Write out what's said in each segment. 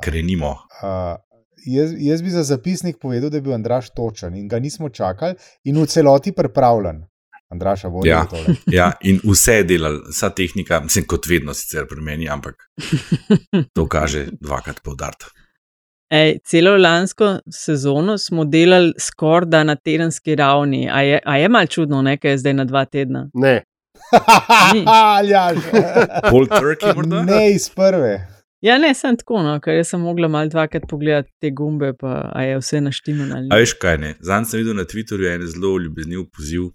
Krenimo. Uh, jaz, jaz bi za zapisnik povedal, da je bil Andraš točen in ga nismo čakali in v celoti pripravljen. Andraša bo Ja. tole. Ja, in vse je delal, vsa tehnika, mislim, kot vedno sicer pri meni, ampak to kaže dvakrat poudariti. Ej, celo lansko sezono smo delali skoraj da na tedenski ravni. A je, a je mal čudno, ne, kaj je zdaj na dva tedna? Ne, Ni. Aljaž. Pol Turkey, morda? Ne iz prve. Ja, ne, sem tako, no, ker sem mogla mal dvakrat pogledati te gumbe, pa je vse naštimano A veš kaj ne? Zanj sem videl na Twitterju en zelo ljubezniv poziv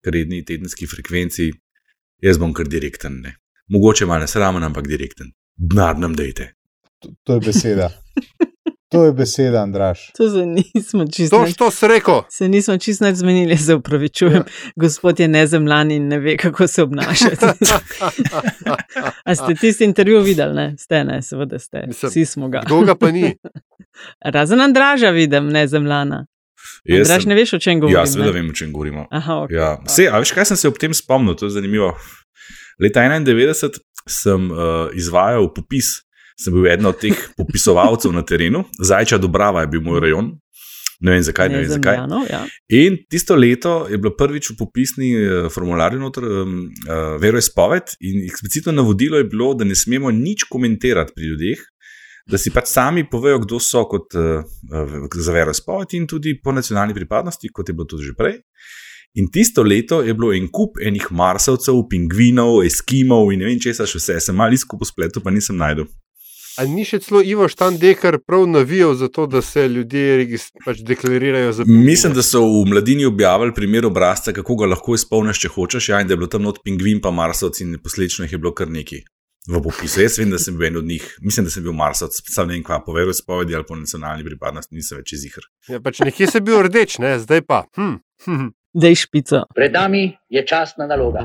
k redni tedenski frekvenci. Jaz bom kar direkten. Ne. Mogoče malo nesramen, ampak direkten. Denar nam dejte. To, to je beseda. To je beseda, Andraš. To se nismo čisto. to, što si rekel. Se nismo čisto nič zmenili, se upravičujem. Gospod je nezemljan in ne ve, kako se obnašati. A ste tisti intervju videli? Ne? Ste, ne, seveda ste. Mislim, Vsi smo ga. Kdo ga pa ni? Razen Andraža vidim, nezemljana. Andraž, ne veš, o čem govorim. Ja, seveda vem, o čem govorimo. Aha, okay. Ja. Vse, a veš, kaj sem se ob tem spomnil, to je zanimivo. Leta 91 sem uh, izvajal popis, sem bil eden od teh popisovalcev na terenu, Zajča Dobrava je bil moj rajon. Ne vem zakaj, ne vem zakaj. Nezemljanov, ja. In tisto leto je bilo prvič v popisni uh, formularju noter um, uh, veroizpoved in eksplicitno navodilo je bilo, da ne smemo nič komentirati pri ljudeh, da si pač sami povejo, kdo so kot uh, uh, za veroizpoved in tudi po nacionalni pripadnosti, kot je bilo tudi že prej. In tisto leto je bilo en kup enih marsovcev, pingvinov, eskimov in ne vem česa še vse. Sem mal iskal po spletu, pa nisem najdel. A ni še celo Ivo Štandekar prav navijal za to, da se ljudje pač deklarirajo za Mislim, da so v mladini objavili primer obrazca, kako ga lahko izpolniš, če hočeš, ja, in da je bilo tam not pingvin, pa marsovci, in posledično jih je bilo kar nekaj. V popisu. Jaz vem, da sem bil en od njih, mislim, da sem bil marsovc, sam ne vem, kva po veroizpovedi ali po nacionalni pripadnosti, nisem več izihar. Ja, pač nekje se je bil rdeč, ne? zdaj pa. Hm. Hm. Dej špico. Pred nami je častna naloga.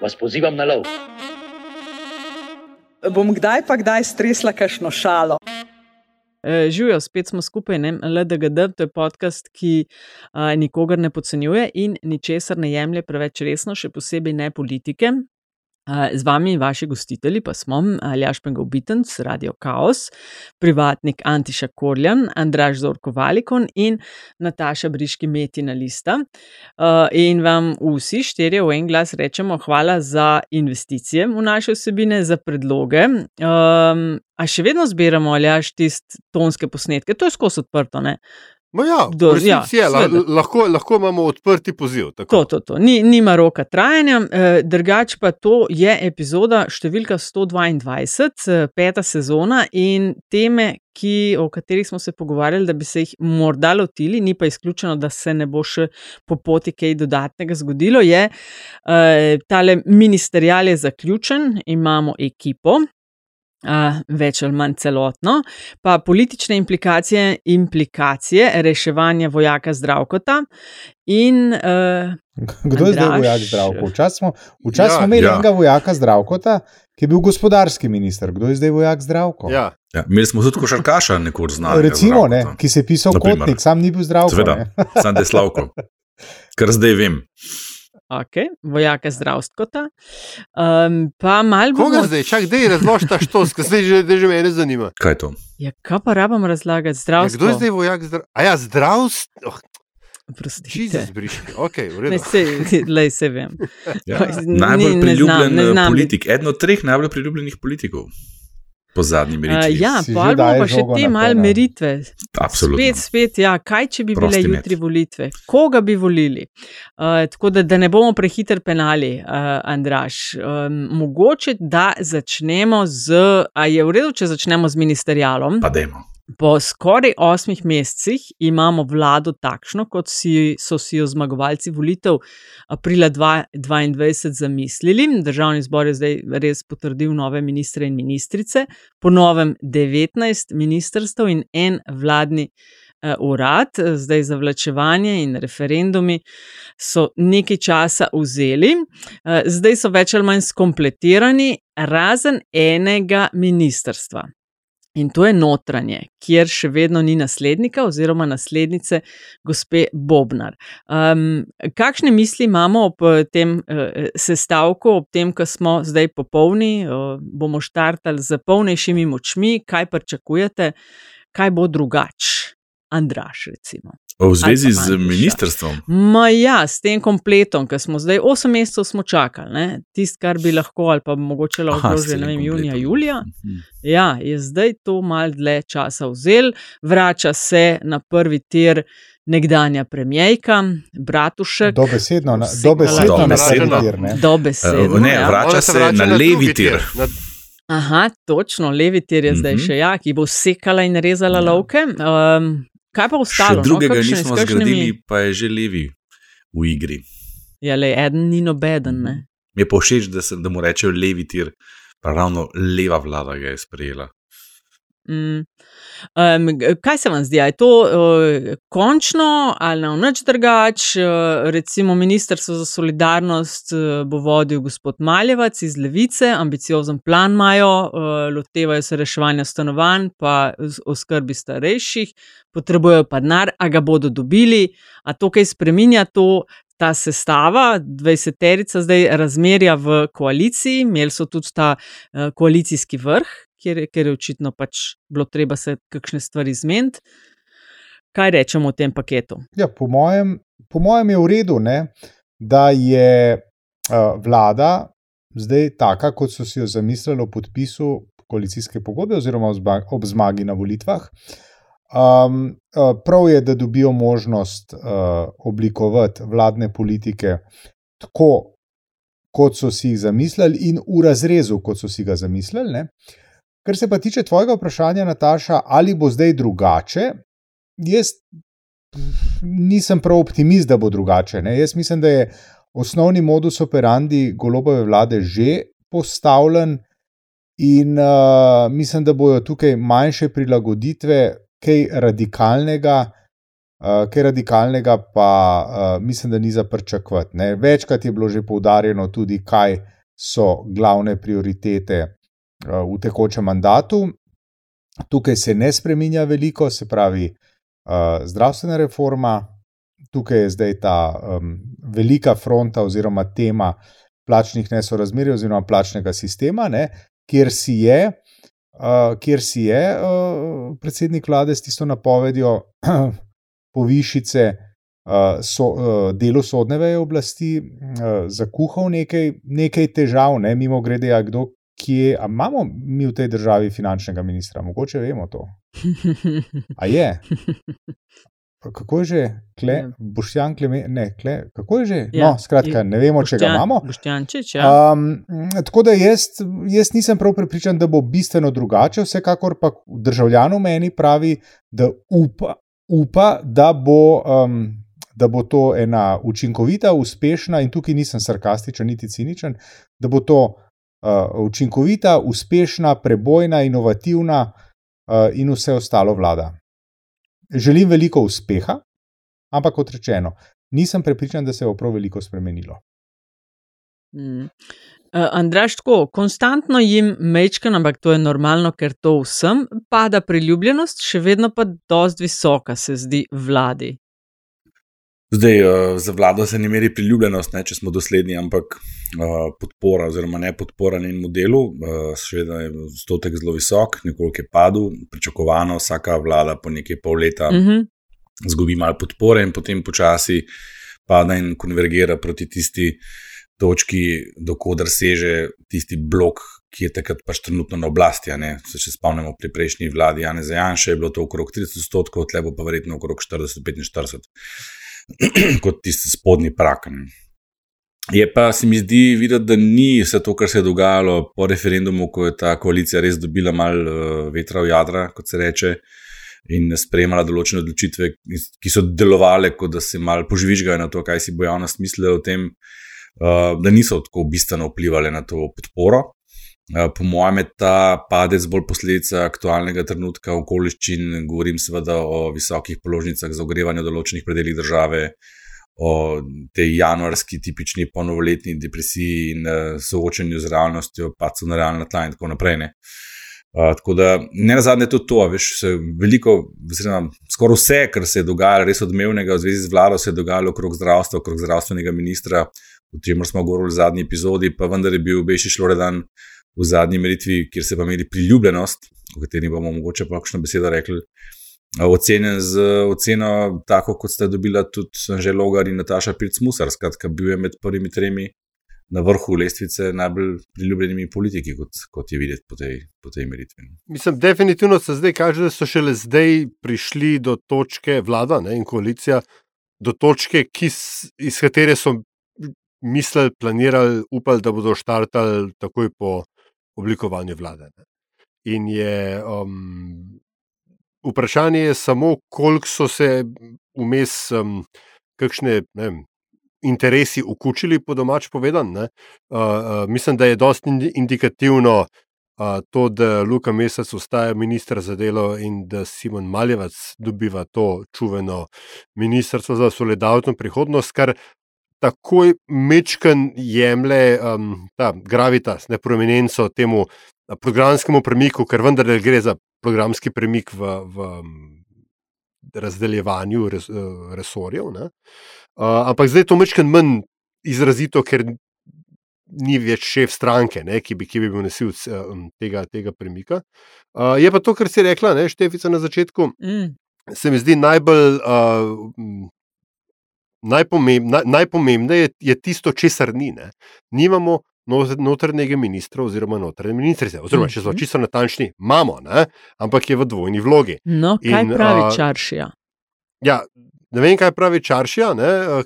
vas pozivam na lov. Bom kdaj pa kdaj stresla kakšno šalo. E, Živijo, spet smo skupaj, ne? LDGD, to je podcast, ki a, nikogar ne podcenjuje in ničesar ne jemlje preveč resno, še posebej ne politike. Z vami vaši gostitelji pa smo Aljaš Pengovitenc, Radio Chaos, privatnik Antiša Korjan, Andraž Zorko Valikon in Nataša Briški Metina Lista. In vam vsi štirje v en glas rečemo hvala za investicije v naše vsebine, za predloge. A še vedno zbiramo ali až tiste tonske posnetke, to je skozi odprto. Ne? Ma ja, Do- ja, je, la, seveda. lahko, lahko imamo odprti poziv. To, Tako. to, to. Ni, nima roka trajanja, eh, drugače pa to je epizoda številka 122, eh, peta sezona in teme, ki, o katerih smo se pogovarjali, da bi se jih morda lotili, ni pa izključeno, da se ne bo še po poti kaj dodatnega zgodilo. Je, eh, tale ministerial je zaključen, imamo ekipo. Več ali manj celotno, pa politične implikacije, implikacije reševanja vojaka zdravkota in uh, Kdo je zdaj Andraž? vojak zdravko? Včasih smo, včas Ja, smo imeli ja. enega vojaka zdravkota, ki je bil gospodarski minister. Kdo je zdaj vojak zdravko? Ja. Ja, imeli smo tudi košarkaša nekoč znali. Recimo, ne, ki se je pisal Na primer. kotnik, sam ni bil zdravko. Seveda, ne. sam je slavko. Kar zdaj vem. Okay, vojaka zdravstvota. Um, pa malo Koga bomo. zdaj? Čak, dej razloži ta štos, ker zdaj že, že mene zanima. Kaj je to? Ja, kaj pa rabim razlagati? Ja, Zdravstvo. kdo je zdaj vojak zdrav? A ja, zdravstvo. Oh, Prostite. Jezus, briški. Ok, v Ne, se, lej se vem. Ja, najbolj ne priljubljen znam, ne eh, znam politik, eden od treh najbolj priljubljenih politikov. Po zadnji Uh, meritvi. ja, Si že pa bomo pa še te naprej, malce no. meritve. Absolutno. Spet, spet, ja, kaj če bi Prosti bile met. jutri volitve, koga bi volili? Uh, tako da, da ne bomo prehiter penali, uh, Andraš. Um, mogoče, da začnemo z, a je v redu, če začnemo z ministerialom. Pa dajmo. Po skoraj osmih mesecih imamo vlado takšno, kot si, so si jo zmagovalci volitev aprila 2022 zamislili. Državni zbor je zdaj res potrdil nove ministre in ministrice, po novem 19 ministrstev in en vladni uh, urad, zdaj zavlačevanje in referendumi so nekaj časa vzeli, uh, zdaj so več ali manj skompletirani, razen enega ministrstva. In to je notranje, kjer še vedno ni naslednika oziroma naslednice gospe Bobnar. Um, kakšne misli imamo ob tem uh, sestavku, ob tem, ko smo zdaj popolni, uh, bomo štartali z polnejšimi močmi, kaj pričakujete, kaj bo drugače? Andraš, recimo. V zvezi z ministrstvom. Ma ja, s tem kompletom, ki smo zdaj 8 mesecev čakali, tisto, kar bi lahko, ali pa mogoče lahko že ne vem, junija, julija. Mhm. Ja, je zdaj to mal dlje časa vzel, vrača se na prvi tir. Nekdanja premijejka, Bratušek. Dobesedno, na, dobesedno, dobesedno. Tir, dobesedno uh, ne, ja. vrača se, se na levi tir. Na... Aha, točno, levi tir je mm -hmm. zdaj še ja, ki bo sekala in rezala ja. lovke. Um, Kaj pa ostalo? Še drugega no? nismo zgradili, pa je že levi v igri. Ja, le en ni nobeden. Ne? Mi je pa všeč, da, se, da mu rečejo levi tir, pa ravno leva vlada ga je sprejela. Mm. Um, kaj se vam zdi, je to uh, končno ali na noč drugače? Uh, recimo, Ministrstvo za solidarnost uh, bo vodil gospod Maljevac iz Levice, ambiciozen plan imajo, uh, lotevajo se reševanja stanovanj, pa oskrbi starejših, potrebujejo pa denar, a ga bodo dobili. A to, kaj spremenja, to. Ta sestava, 20-terica, zdaj razmerja v koaliciji, imeli so tudi ta uh, koalicijski vrh, kjer, kjer je očitno pač bilo treba se kakšne stvari zmeniti. Kaj rečemo o tem paketu? Ja, po, mojem, po mojem je v redu, ne, da je uh, vlada zdaj taka, kot so si jo zamislili ob podpisu koalicijske pogodbe, oziroma ob zmagi na volitvah. Um, uh, prav je, da dobijo možnost uh, oblikovati vladne politike tako, kot so si jih zamislili, in v razrezu, kot so si ga zamislili. Ne. Kar se pa tiče tvojega vprašanja, Nataša, ali bo zdaj drugače, jaz nisem prav optimist, da bo drugače. Ne? Jaz mislim, da je osnovni modus operandi golobove vlade že postavljen, in uh, mislim, da bojo tukaj manjše prilagoditve, kaj radikalnega. Uh, kaj radikalnega, pa uh, mislim, da ni za pričakovati. Večkrat je bilo že poudarjeno tudi, kaj so glavne prioritete v tekočem mandatu. Tukaj se ne spremenja veliko, se pravi, uh, zdravstvena reforma, tukaj je zdaj ta um, velika fronta oziroma tema plačnih nesorazmerij oziroma plačnega sistema, ne, kjer si je, uh, kjer si je uh, predsednik vlade s tisto napovedjo povišice uh, so, uh, delu sodne veje oblasti uh, zakuhal nekaj, nekaj težav, ne, mimo grede, ja, kdo kje imamo mi v tej državi finančnega ministra, mogoče vemo to. A je? Kako je že, kle, ja. boštjan, kleme, ne, kle, kako je že? Ja, no, skratka, ne vemo, boštjan, če ga imamo. Boštjančič, ja. um, tako da jaz, jaz nisem prav prepričan, da bo bistveno drugače, vsekakor pa državljan v meni pravi, da upa, upa da, bo, um, da bo to ena učinkovita, uspešna in tukaj nisem sarkastičen, niti ciničen, da bo to uh, učinkovita, uspešna, prebojna, inovativna uh, in vse ostalo vlada. Želim veliko uspeha, ampak kot rečeno, nisem prepričan, da se bo prav veliko spremenilo. Mm. Uh, Andraš, tako konstantno jim mečkam, ampak to je normalno, ker to vsem pada priljubljenost, še vedno pa dosti visoka se zdi vladi. Zdaj, uh, za vlado se ne meri priljubljenost, ne, če smo dosledni, ampak uh, podpora, oziroma ne podpora njenemu modelu, uh, še vedno je stotek zelo visok, nekoliko je padel, pričakovano, vsaka vlada po nekaj pol leta uh -huh. zgubi malo podpore in potem počasi pada in konvergira proti tisti točki, dokoder seže tisti blok, ki je takrat pač trenutno na oblasti. Se še spomnimo pri prejšnji vladi Jana Zajanša, je bilo to okrog 30 odstotkov, tle bo pa verjetno okrog 40-45. kot tisti spodnji prak. Je pa se mi zdi videti, da ni vse to, kar se je dogajalo po referendumu, ko je ta koalicija res dobila malo uh, vetra v jadra, kot se reče. in sprejemala določene odločitve, ki so delovale, kot da se mal požvižgajo na to, kaj si bo javnost mislila o tem, uh, da niso tako bistveno vplivali na to podporo. Uh, po mojem je ta padec bolj posledica aktualnega trenutka okoliščin, govorim seveda o visokih položnicah za ogrevanje v določenih predeljih države, o tej januarski tipični ponovoletni depresiji in uh, soočanju z realnostjo, pacu na realna tla in tako naprej. Ne. Uh, tako da, ne na zadnje, tudi to, veš, veliko, zrema, skoraj vse, kar se je dogajalo, res odmevnega v zvezi z vlado, se je dogajalo okrog zdravstva, okrog zdravstvenega ministra, o čemer smo govorili v zadnji epizodi, pa vendar je bil Beši Šloredan v zadnji meritvi, kjer se pa imeli priljubljenost, o kateri bomo mogoče pa kakšno besedo rekli, ocenjen z oceno, tako kot sta dobila tudi Anžel Logar in Nataša Pirc-Musar, skratka, bil je med prvimi tremi na vrhu lestvice najbolj priljubljenimi politiki, kot, kot je videti po tej, po tej meritvi. Mislim, definitivno se zdaj kaže, da so šele zdaj prišli do točke vlada ne, in koalicija, do točke, ki, iz katere so mislili, planirali, upali, da bodo štartali takoj po oblikovanju vlade. Ne. In je um, vprašanje je samo, koliko so se vmes um, kakšne. Ne vem, interesi ukučili, po domač povedan. Uh, uh, mislim, da je dosti indikativno uh, to, da Luka Mesec ostaja ministr za delo in da Simon Maljevac dobiva to čuveno ministrstvo za solidarno prihodnost, kar takoj mečken jemlje um, ta gravitas, ne prominenco temu programskemu premiku, ker vendar gre za programski premik v. v razdeljevanju res, resorjev. Uh, ampak zdaj je to mečken manj izrazito, ker ni več šef stranke, ne, ki, bi, ki bi bil nosilc um, tega, tega premika. Uh, je pa to, kar si rekla, ne, Štefica na začetku, mm. se mi zdi najbolj. Uh, Najpomembnejše najpomembne je, je tisto, česar ni. Ne. Nimamo notrnega ministra oziroma notrne ministrice. Oziroma, če smo mhm. čisto natančni, imamo, ne? ampak je v dvojni vlogi. No, kaj In, pravi a, čaršija? Ja, ne vem, kaj pravi čaršija,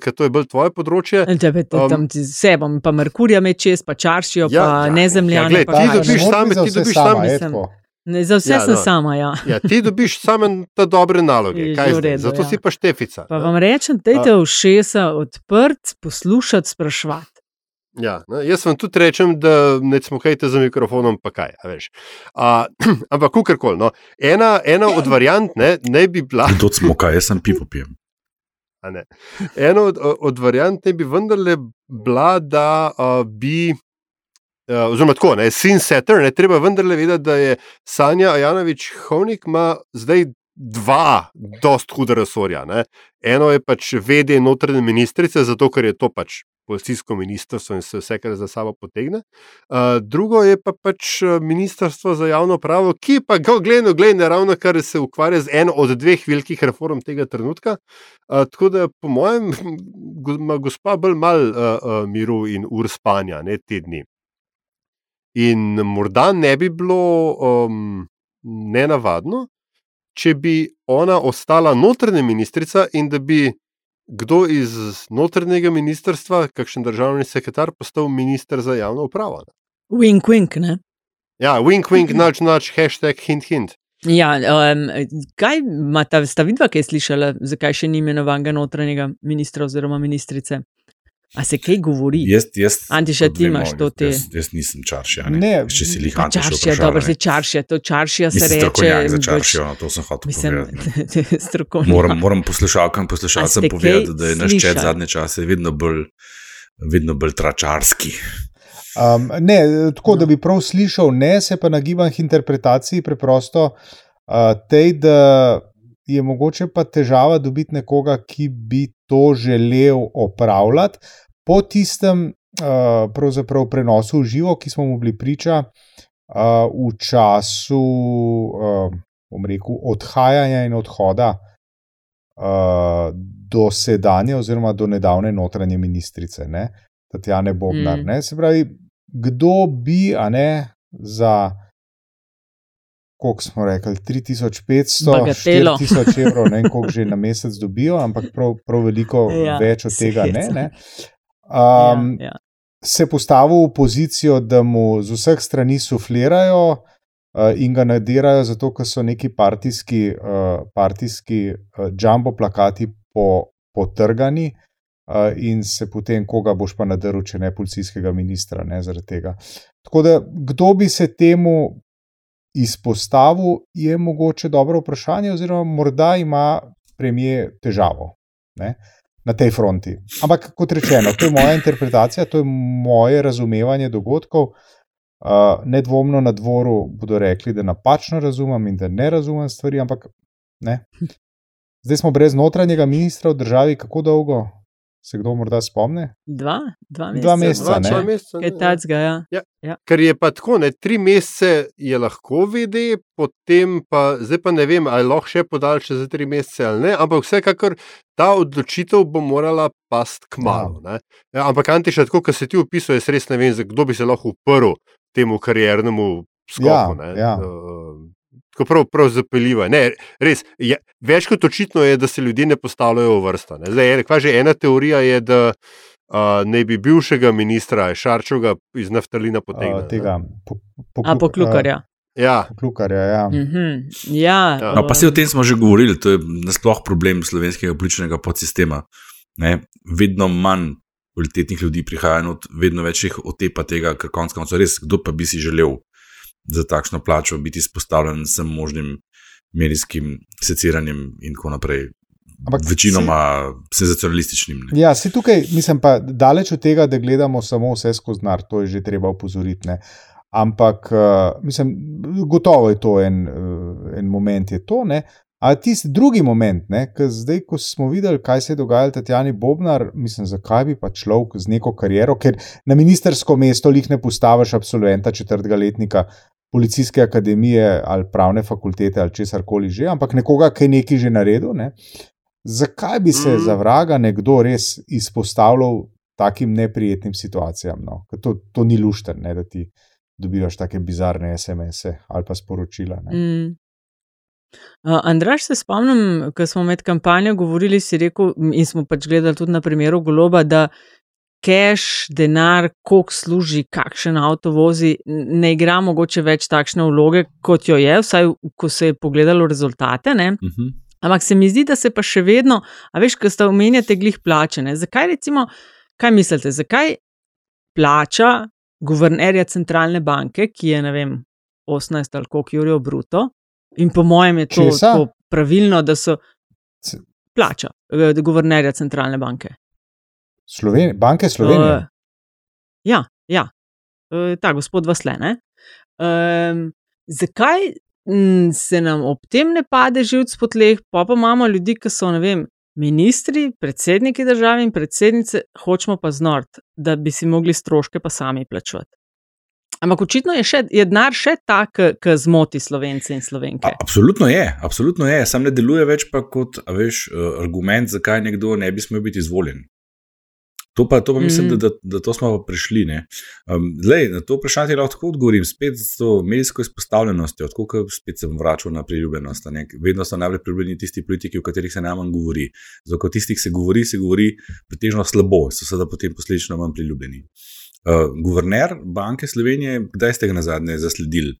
ker to je bolj tvoje področje. Tebe, um, tam se bom, pa Merkurja me čez, pa čaršijo, ja, pa ja, ne zemljane. Ja, ti dobiš same, ti dobiš same. Ne, za vse ja, sem no. sama. Ja. Ja, ti dobiš samo te dobre naloge, redu, zato ja. si pa štefica. Pa vam rečem, da je v šesa odprt, poslušati, sprašvati. Ja, ne, jaz vam tudi rečem, da ne smokajte za mikrofonom, pa kaj. A, ampak, kakorkoli. No, ena, ena od variant ne, ne bi bila. Kdo smoka, jaz sem pivo pijem. Ena od, od variant ne bi vendarle bila, da uh, bi. Uh, oziroma, tako, ne, sin setter, ne treba vendarle vedeti, da je Sanja Janovič Hovnik ima zdaj dva, dost huda resorja. Ne. Eno je pač vede notranje ministrice, zato ker je to pač policijsko ministrstvo in se vse, kar za sabo potegne. Uh, drugo je pa pač ministrstvo za javno pravo, ki pa gledano, gledano, ravno kar se ukvarja z eno od dveh velikih reform tega trenutka. Uh, tako da, po mojem, ima gospa bolj mal uh, uh, miru in ur spanja, ne te dni. In morda ne bi bilo um, nenavadno, če bi ona ostala notranja ministrica in da bi kdo iz notrnega ministrstva, kakšen državni sekretar, postal ministr za javno upravo. Wink, wink, ne? Ja, wink, wink, noč, noč, hashtag, hint, hint. Ja, um, kaj ima ta vidva, ki je slišala, zakaj še ni imenovanega notranjega ministra oziroma ministrice? A se kaj govori? Jaz, jaz, Antiša, ti imaš to te. Jaz, jaz nisem čaršija. Ne, ne. če si jih antiša. Čaršija, dobro, se čaršija, to čaršija se reče. Strokovnjak za čaršijo, no, to sem hotel mislim, povedati. moram, moram poslušalkam, poslušalcem povedati, da je naš čet zadnje čase vedno bolj, vedno bolj tračarski. Um, ne, tako da bi prav slišal, ne se pa nagibam k interpretaciji preprosto uh, tej, da je mogoče pa težava dobiti nekoga, ki bi to želel opravljati, po tistem uh, prenosu v živo, ki smo mu bili priča uh, v času uh, rekel, odhajanja in odhoda uh, do sedanje, oziroma do nedavne notranje ministrice, ne, Tatjane Bobnar. Mm. Se pravi, kdo bi, a ne za. Kako smo rekli, 3500, 4000 evrov, ne vem, koliko že na mesec dobijo, ampak prav, prav veliko ja, več od tega ne. ne. Um, ja, ja. Se postavil v pozicijo, da mu z vseh strani suflirajo, uh, in ga nadirajo, zato ker so neki partijski, uh, partijski uh, jumbo plakati po, potrgani. Uh, in se potem, koga boš pa nadrl, če ne policijskega ministra, ne zaradi tega. Tako da, kdo bi se temu izpostavil, je mogoče dobro vprašanje, oziroma morda ima premijer težavo ne, na tej fronti. Ampak, kot rečeno, to je moja interpretacija, to je moje razumevanje dogodkov. Uh, nedvomno na dvoru bodo rekli, da napačno razumem in da ne razumem stvari, ampak ne. Zdaj smo brez notranjega ministra v državi, kako dolgo? Se kdo morda spomne? Dva, dva meseca. Dva meseca, Dva meseca, Kaj ne, tacga, ja. Ja. Ja. Ker je pa tako, ne, tri mesece je lahko vidi, potem pa, zdaj pa ne vem, ali lahko še podaljša za tri mesece ali ne, ampak vsekakor ta odločitev bo morala past k malu. Ja. Ja, ampak Antiša, tako kot si ti opisal, jaz res ne vem, za kdo bi se lahko uprl temu kariernemu skoku. Ja, ne. ja. Uh, Tako prav, prav. Ne, res, je, več kot očitno je, da se ljudje ne postavljajo v vrsto. ne. Zdaj, ena- kva že ena teorija je, da uh, naj bi bivšega ministra Šarčovega iz naftalina potegnil. Uh, tega, po, po, A poklukarja. Ja, Poklukarja, ja. Mhm. Ja, No, pa se o tem smo že govorili, to je nasploh problem slovenskega političnega podsistema. Ne? Vedno manj kvalitetnih ljudi prihaja, not, vedno več jih otepa tega, ker konec koncev res, kdo pa bi si želel za takšno plačo biti izpostavljen vsem možnim medijskim seciranjem in tako naprej. Ampak Večinoma senzacionalističnim. Ne? Ja, si tukaj, mislim pa, daleč od tega, da gledamo samo vse skozi nar, to je že treba upozoriti. Ne. Ampak, uh, mislim, gotovo je to en, uh, en moment, je to. Ne. A tisti drugi moment, ki zdaj, ko smo videli, kaj se je dogajalo Tatjani Bobnar, mislim, zakaj bi pa človek z neko kariero, ker na ministersko mesto jih ne postaviš absolventa četrtega letnika policijske akademije ali pravne fakultete ali česar koli že, ampak nekoga, ki je nekaj že naredil. Ne. Zakaj bi se Mhm. za vraga nekdo res izpostavljal takim neprijetnim situacijam? No? Ker To, to ni lušten, ne, da ti dobivaš take bizarne SMS-e ali pa sporočila. Ne? Mm. Uh, Andraš, se spomnim, ko smo med kampanjo govorili, si rekel, in smo pač gledali tudi na primeru Goloba, da cash, denar, koliko služi, kakšen avto vozi, ne igra mogoče več takšne vloge, kot jo je, vsaj ko se je pogledalo rezultate. Ne? Uh -huh. Ampak se mi zdi, da se pa še vedno, a veš, ko ste omenjate glih plačene. Zakaj recimo, kaj mislite, zakaj plača guvernerja centralne banke, ki je, ne vem, 18 ali koliko jurjev bruto, in po mojem je to pravilno, da so plača eh, guvernerja centralne banke. Sloven Banke Slovenije. Uh, ja, ja. Uh, ta gospod Vaslene. Um, zakaj m, se nam ob tem ne pade živc po tleh, pa pa imamo ljudi, ki so, ne vem, ministri, predsedniki države in predsednice, hočemo pa znort, da bi si mogli stroške pa sami plačati. Ampak očitno je, še, je denar še ta, ki zmoti slovence in slovenke. A- Absolutno je, absolutno je. Sam ne deluje več pa kot veš, eh, argument, zakaj nekdo ne bi smel biti izvoljen. To pa, to pa mislim, Mhm. da, da, da to smo prišli. Um, lej, na to vprašanje lahko tako odgovorim, spet s to medijsko izpostavljenostjo, tako kot spet se bom vračal na priljubljenost. ne. Vedno so najbolj priljubljeni tisti politiki, o katerih se najmanj govori. Zato, ko tistih se govori, se govori pretežno slabo, so seveda potem posledično manj priljubljeni. Uh, guverner Banke Slovenije, kdaj ste ga na zadnje zasledili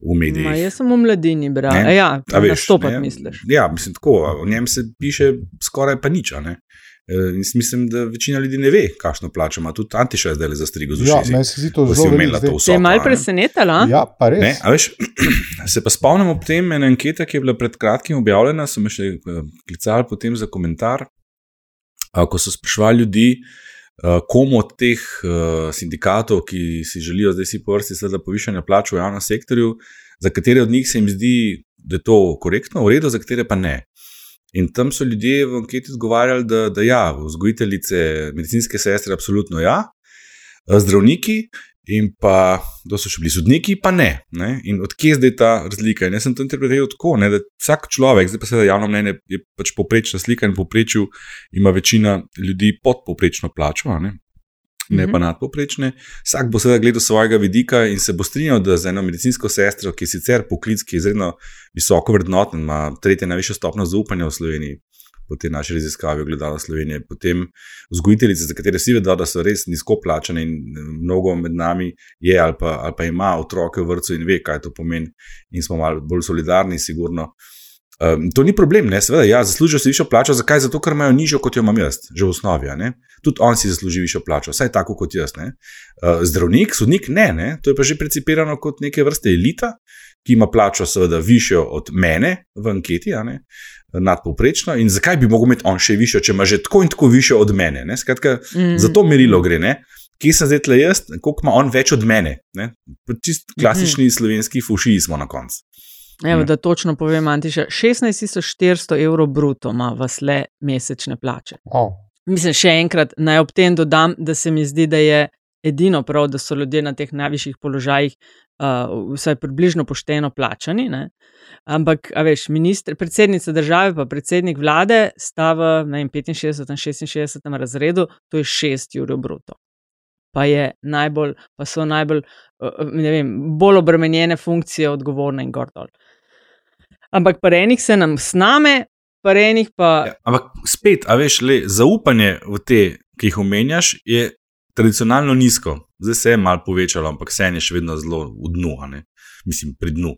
v medijih? Ma, jaz sem v mladini, bral. Ne? Ja, nastopati ne? misliš. Ja, mislim tako. O njem se piše skoraj pa nič. E, In jaz mislim, da večina ljudi ne ve, kakšno plačo ima. Tudi Antiša je zdaj le zastrigo z Ja, ušesi. meni se zdi to zelo zdaj. Se je malo presenetila? Ja, pa res. Ne, a veš, se pa spomnim ob tem ene ankete, ki je bila pred kratkim objavljena, so me še eh, klicali potem za komentar, ko so sprašvali ljudi, komu od teh a, sindikatov, ki si želijo zdaj si po vrsti seveda povišanja plač v javnem sektorju, za katere od njih se jim zdi, da je to korektno, v redu, za katere pa ne. In tam so ljudje v anketi odgovarjali, da, da ja, vzgojiteljice, medicinske sestre, absolutno ja, zdravniki in pa, kdo so še bili sodniki, pa ne. ne? In odkje je zdaj ta razlika? In jaz sem to interpretiral tako, ne, da vsak človek, zdaj pa se da javno mnenje, je pač poprečna slika in poprečju ima večina ljudi podpoprečno plačo. Ne? Ne pa nadpoprečne. Vsak bo seveda gledal svojega vidika in se bo strinjal, da za eno medicinsko sestro, ki je sicer poklic, ki je izredno visoko vrednoten, ima tretje najvišjo stopno zaupanja v Sloveniji, po tej naši raziskavi ogledala Slovenije. Potem vzgojiteljice, za katere vsi vedo, da so res nizko plačane in mnogo med nami je ali pa, ali pa ima otroke v vrtu in ve, kaj to pomeni, in smo malo bolj solidarni, sigurno. Um, to ni problem, ne, seveda, ja, zaslužijo si višjo plačo, zakaj? Zato, ker imajo nižjo, kot jo imam jaz, že v osnovi. Tudi on si zasluži višjo plačo, vsaj tako kot jaz. Uh, zdravnik, sodnik, ne, ne, to je pa že precipirano kot neke vrste elita, ki ima plačo, seveda, višjo od mene v anketi, nadpovprečno. In zakaj bi mogel imeti on še višjo, če ima že tako in tako višjo od mene? Skratka, mm za to merilo gre. Ne? Kje sem zdaj tle jaz, koliko ima on več od mene? Čist klasični mm -hmm. slovenski fušiji smo na koncu. Evo, da točno povem, Antiša, 16.400 evrov bruto ima vas le mesečne plače. Oh. Mislim, še enkrat naj ob tem dodam, da se mi zdi, da je edino prav, da so ljudje na teh najvišjih položajih uh, vsaj približno pošteno plačani. Ne? Ampak, veš, ministr, predsednica države in predsednik vlade sta v vem, 65 in 66 razredu, to je 6 ur bruto. Pa, najbolj, pa so najbolj, ne vem, bolj obremenjene funkcije, odgovorne in gordol. Ampak parenih se nam sname, parenih pa. Ja, ampak spet, a veš, le, zaupanje v te, ki jih omenjaš, je tradicionalno nizko. Zdaj se je malo povečalo, ampak vse je še vedno zelo v dnu, mislim, pri dnu.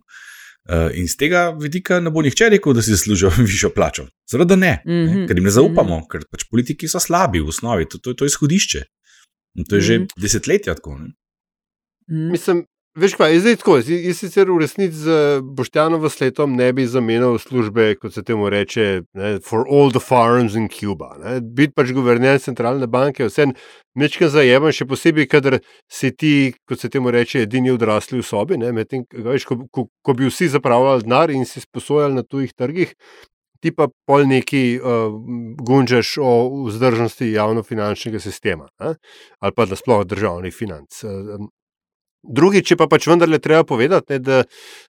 Uh, in z tega vidika ne bo nihče rekel, da si zaslužijo višjo plačo. Seveda ne, mm -hmm. ne, ker jim ne zaupamo, mm -hmm. ker pač politiki so slabi v osnovi, to, to je to izhodišče. In to je mm -hmm. že mhm. desetletja tako. Mm. Mislim, Veš kaj, zdaj tako, jaz sicer v resnici z Boštjanovo sletom ne bi zamenjal službe, kot se temu reče, ne, for all the farms in Cuba. Biti pač guverner centralne banke, vse nečkaj zajemam, še posebej, kadar si ti, kot se temu reče, edini odrasli v sobi. Ne, tem, veš, ko, ko, ko bi vsi zapravljali denar in si sposojali na tujih trgih, ti pa pol neki uh, gunžaš o vzdržnosti javno-finančnega sistema ne, ali pa nasploh državnih financ. Uh, Drugič, pa pač vendarle treba povedati, ne, da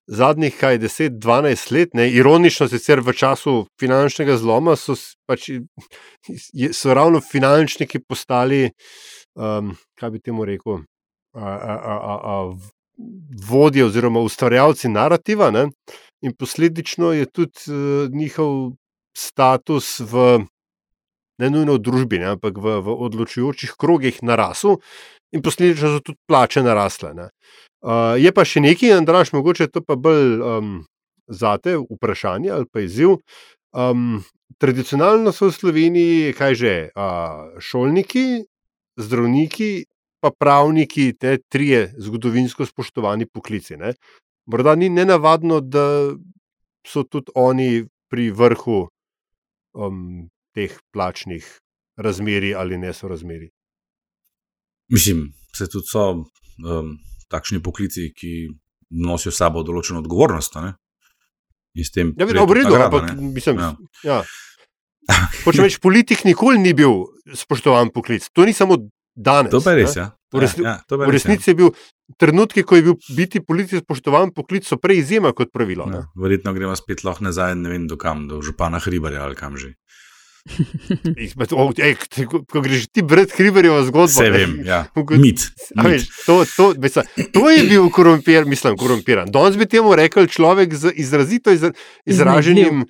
zadnjih 10-12 let, ne, ironično sicer v času finančnega zloma, so, pač, so ravno finančniki postali, um, kaj bi temu rekel, a, a, a, a, vodje oziroma ustvarjalci narativa. Ne, in posledično je tudi uh, njihov status v ne nujno v družbi, ne, ampak v, v odločujočih krogih narasel in posledično so tudi plače narasle. Uh, je pa še nekaj, Andraš, mogoče to pa bolj um, zate vprašanje ali pa izziv. Um, tradicionalno so v Sloveniji, kaj že, uh, šolniki, zdravniki, pa pravniki, te trije zgodovinsko spoštovani poklici. Ne? Morda ni nenavadno, da so tudi oni pri vrhu um, teh plačnih razmerij ali nesorazmerij. Mislim, da tudi so um, takšni poklici, ki nosijo s sabo določeno odgovornost. Ne? Ja, v redu, ampak mislim, da ja. ja. reč, politik nikoli ni bil spoštovan poklic. To ni samo danes. To je res. Ja. V, resni, ja, ja, v resnici ja. je bil trenutek, ko je bil biti politik spoštovan poklic, so prej izjema kot pravilo. Ja, verjetno gremo spet lahko nazaj, ne vem, dokam, do župana Hribarja ali kam že. Ej, ko greš ti brati kriverjevo zgodbo, se vem, ja. mit. Veš, to, to, mislim, to je bil korumpir, mislim, korumpiran. Danes bi temu rekel človek z izrazito izra, izraženim.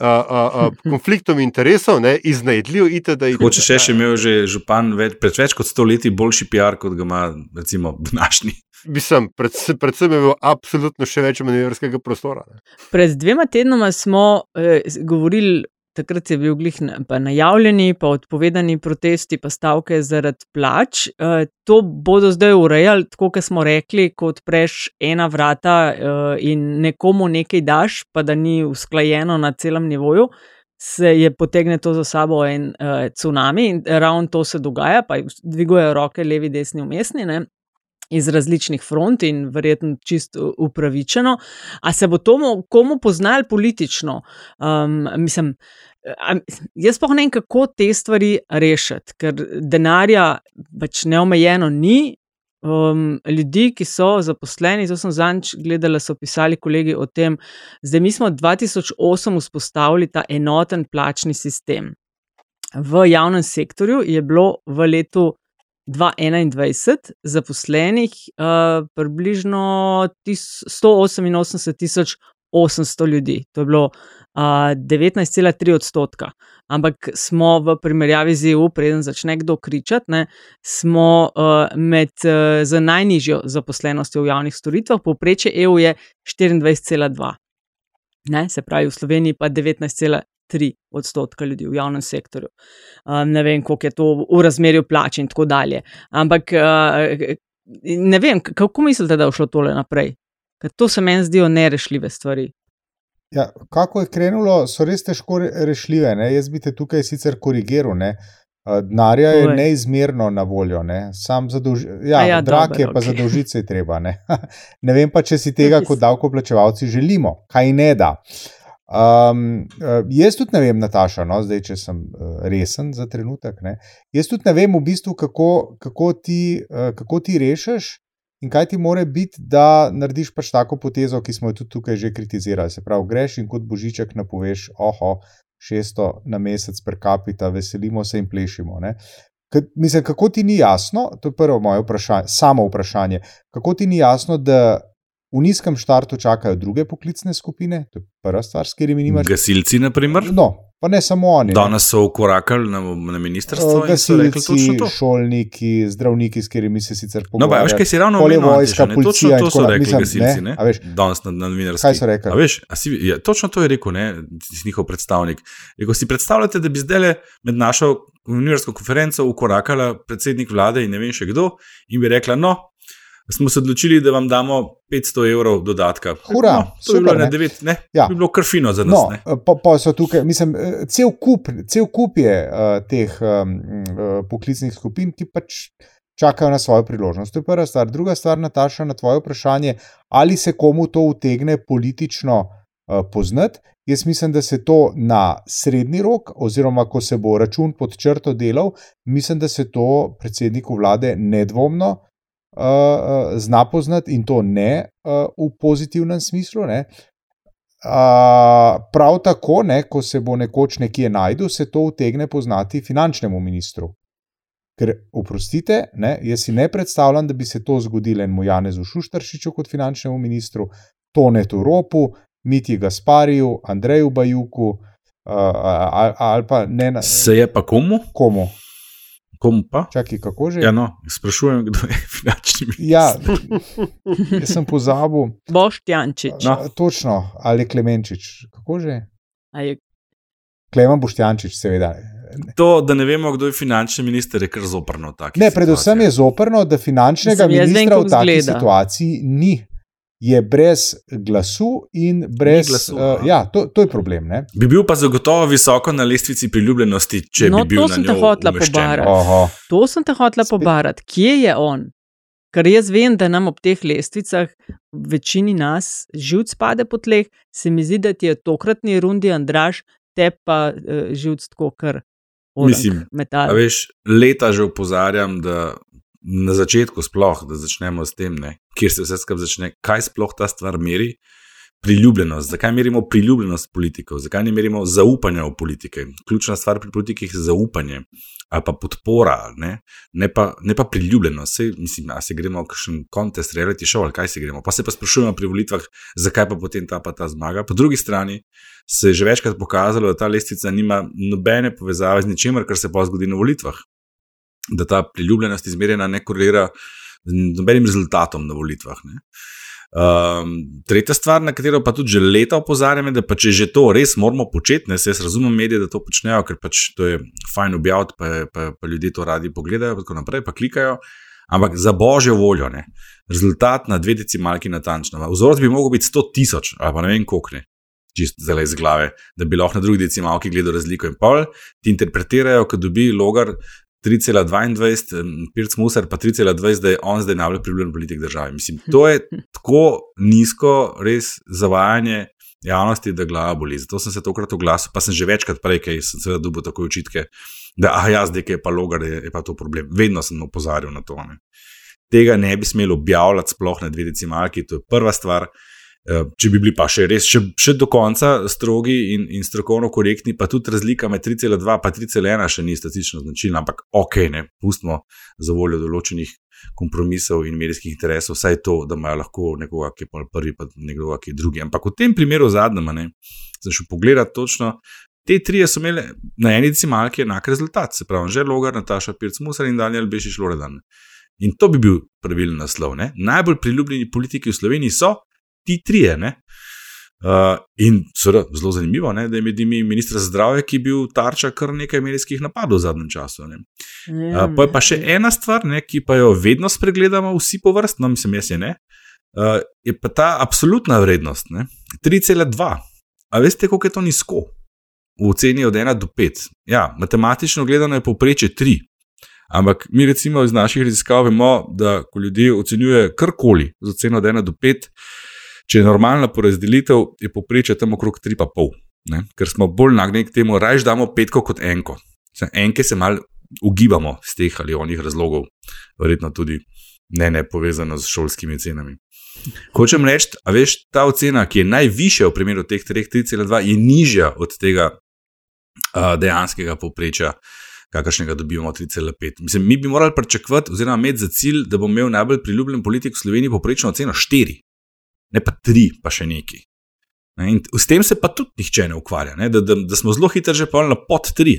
Uh, uh, konfliktom interesov, iznajdljiv, itd. Če še še imel že župan več, pred več kot stoletji boljši PR, kot ga ima, recimo, današnji. Mislim, predvsem, predvsem je bilo absolutno še več manevrskega prostora. Ne. Pred dvema tednoma smo eh, govorili takrat je bil glih najavljeni, pa odpovedani protesti, pa stavke zaradi plač. Eh, to bodo zdaj urejali, tako kot smo rekli, ko odpreš ena vrata eh, in nekomu nekaj daš, pa da ni usklajeno na celem nivoju. Se je potegne to za sabo en uh, tsunami, in ravno to se dogaja, pa dvigujejo roke, levi, desni, umestni, ne, iz različnih front in verjetno čisto upravičeno. A se bo to komu poznali politično? Um, mislim, jaz pa ne vem, kako te stvari rešiti, ker denarja pač neomejeno ni. Um, ljudi, ki so zaposleni, to sem zadnjič gledala, so pisali kolegi o tem, da mi smo 2008 vzpostavili ta enoten plačni sistem. V javnem sektorju je bilo v letu 2021 zaposlenih uh, približno 188 tisoč 800 ljudi. To je bilo uh, 19,3 odstotka. Ampak smo v primerjavi z EU, preden začne kdo kričati, ne, smo uh, med uh, z najnižjo zaposlenostjo v javnih storitvah, povprečje EU je 24,2. Ne, se pravi, v Sloveniji pa 19,3 odstotka ljudi v javnem sektorju. Um, ne vem, koliko je to v razmerju plač in tako dalje. Ampak uh, ne vem, kako mislite, da bo šlo tole naprej? Ker to se meni zdijo nerešljive stvari. Ja, kako je krenulo, so res težko rešljive. Ne? Jaz bi te tukaj sicer korigiral. Ne? Denarja je Povej. neizmerno na voljo, ne? sam zadolži. Ja, A ja, drag dobro, je, pa okej. zadolžiti se je treba. Ne? ne vem pa, če si tega kot davkoplačevalci želimo, kaj ne da. Um, jaz tudi ne vem, Nataša, no, zdaj, če sem uh, resen za trenutek. Ne? Jaz tudi ne vem, v bistvu, kako, kako, ti, uh, kako ti rešiš in kaj ti more biti, da narediš pač tako potezo, ki smo jo tudi tukaj že kritizirali. Se pravi, greš in kot božiček napoveš, oho, 600 na mesec per capita, veselimo se in plešimo. Ne? Mislim, kako ti ni jasno, to je prvo moje vprašanje, samo vprašanje, kako ti ni jasno, da v nizkem štartu čakajo druge poklicne skupine, to je prva stvar, s katerimi nimaš. Gasilci, na primer. No, pa ne samo oni. ne. Danes so ukorakali na, na ministrstvo in so rekli Gasilci, to. šolniki, zdravniki, s katerimi se sicer No, pa veš, kaj si ravno omenil, vojska, Antiša, ne, točno policija in to tako so naprej. rekli Mislim, gasilci, ne, ne? veš, Danes na, na novinarski. Kaj so rekli? A Veš, a si, ja, točno to je rekel, ne, si njihov predstavnik. Rekel, si predstavljate, da bi zdaj med našo novinarsko konferenco ukorakala predsednik vlade in ne vem še kdo in bi rekla, no, smo se odločili, da vam damo 500 evrov dodatka. Hura, no, to bi bilo super, na ne. 9, ne, Ja. bi bilo krfino za nas. No, ne. pa, pa so tukaj, mislim, eh, cel kup, cel kup je uh, teh um, uh, poklicnih skupin, ki pač čakajo na svojo priložnost. To je prva stvar. Druga stvar, Nataša, na tvoje vprašanje, ali se komu to utegne politično uh, poznati. Jaz mislim, da se to na srednji rok, oziroma ko se bo račun pod črto delal, mislim, da se to predsedniku vlade nedvomno uh, zna poznati in to ne uh, v pozitivnem smislu. Ne. Uh, prav tako, ne, ko se bo nekoč nekje najdel, se to utegne poznati finančnemu ministru. Ker, oprostite, ne, jaz si ne predstavljam, da bi se to zgodilo enemu Janezu Šuštaršiču kot finančnemu ministru, Tonetu Ropu, Miti Gaspariju, Andreju Bajuku uh, ali, ali pa ne na Se je pa komu? komu. Komu pa? Čakaj, kako že? Ja, no, sprašujem, kdo je finančni minister. Ja, jaz sem pozabil. Boštjančič. No. Točno, ali Klemenčič. Kako že? A je Klemen Boštjančič, seveda. To, da ne vemo, kdo je finančni minister, je kar zoprno. Ne, predvsem je zoprno, da finančnega Mislim, jaz vem, ministra v taki izgleda. situaciji ni. Je brez glasu in brez. glasu, uh, ja, to, to je problem. Ne? Bi bil pa zagotovo visoko na lestvici priljubljenosti, če No, bi bil to na sem te njo hotela umeščen. pobarati. To sem te hotela pobarati. Kje je on? Ker jaz vem, da nam ob teh lestvicah, večini nas, živc pade po tleh, se mi zdi, da ti je tokratni rundi Andraš, te pa uh, živc tako kar Mislim, metal. A veš, leta že opozarjam, da na začetku sploh, da začnemo s tem, ne, kjer se vse skupaj začne, kaj sploh ta stvar meri. Priljubljenost. Zakaj merimo priljubljenost politikov, zakaj ne merimo zaupanja v politike? Ključna stvar pri politikih je zaupanje ali pa podpora, ne, ne, pa, ne pa priljubljenost. Sej, mislim, a se gremo v kakšen kontest, reality show ali kaj se gremo. Pa se pa sprašujemo pri volitvah, zakaj pa potem ta pa ta zmaga. Po drugi strani se je že večkrat pokazalo, da ta lestvica nima nobene povezave z ničemer, kar se pa zgodi na volitvah. Da ta priljubljenost izmerjena ne korelira z nobenim rezultatom na volitvah. Ne. Um, tretja stvar, na katero pa tudi že leta opozarjam, je, da pa če že to res moramo početi, ne, jaz razumem medije, da to počnejo, ker pač to je fajn objaviti, pa, pa, pa ljudje to radi pogledajo, tako naprej, pa klikajo. Ampak za božjo voljo, ne. rezultat na dve decimalki natančno. Vzorec bi lahko biti 100 tisoč, ali pa ne vem koliko čist zelo iz glave, da bi lahko na drugi decimalki gledal razliko. In pol ti interpretirajo, ko dobi logar 3,22, Pirc Musar pa 3,20, da je on zdaj najbolj priljubljen politik države. Mislim, to je tako nizko, res zavajanje javnosti, da glava boli. Zato sem se tokrat oglasil, pa sem že večkrat prej, ker sem seveda dobil tako očitke, da ah, ja, zdaj, ki je pa logar, je, je pa to problem. Vedno sem opozarjal na to. Ne. Tega ne bi smelo objavljati sploh na dve decimalki, to je prva stvar. Če bi bili pa še res, še, še do konca strogi in, in strokovno korektni, pa tudi razlika med 3,2 in 3,1 še ni statistično značilna, ampak ok, ne, pustimo za voljo določenih kompromisov in medijskih interesov, vsaj to, da imajo lahko nekoga, ki je pa prvi, pa nekoga, ki je drugi. Ampak v tem primeru zadnjem, ne, sem šel pogledat točno. Te tri so imeli na eni decimalki enak rezultat, se pravi, že Logar, Nataša Pirc, Musar in Daniel Bešiš Loredan. In to bi bil pravilen naslov. Ne? Najbolj priljubljeni politiki v Sloveniji so ti trije. Uh, in seveda, zelo zanimivo, ne, da je med njimi ministr za zdravje, ki je bil tarča kar nekaj medijskih napadov v zadnjem času. Uh, pa je pa še ena stvar, ne, ki pa jo vedno spregledamo, vsi po vrsti, no, mislim, jaz je ne. Uh, je pa ta absolutna vrednost 3,2. A veste, koliko je to nizko? V oceni od 1 do 5. Ja, matematično gledano je povprečje 3. Ampak mi, recimo, iz naših raziskav vemo, da ko ljudje ocenjujejo karkoli z oceno od 1 do 5, Če je normalna porazdelitev, je poprečje tam okrog 3,5, ker smo bolj nagnjeni k temu, raje damo petko kot enko. Enke se mal ugibamo z teh ali onih razlogov, verjetno tudi ne, ne povezano z šolskimi cenami. Hočem reči, a veš, ta ocena, ki je najvišja v primeru teh 3,2, je nižja od tega uh, dejanskega poprečja, kakršnega dobivamo 3,5. Mislim, mi bi morali pričakovati, oziroma imeti za cilj, da bo imel najbolj priljubljen politik v Sloveniji poprečno oceno 4 ne pa tri, pa še neki. In s tem se pa tudi nihče ne ukvarja, ne? Da, da, da smo zelo hitri že polno pod tri.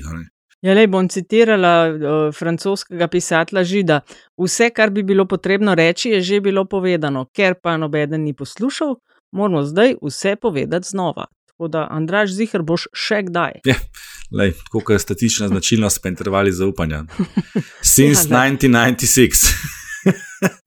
Ja, le bom citirala uh, francoskega pisatelja Žida. Vse, kar bi bilo potrebno reči, je že bilo povedano, ker pa nobeden ni poslušal, moramo zdaj vse povedati znova. Tako da, Andraš, zihar boš še kdaj. Ja, lej, tako je statična značilnost, pa intervali zaupanja. Since ja, 1996.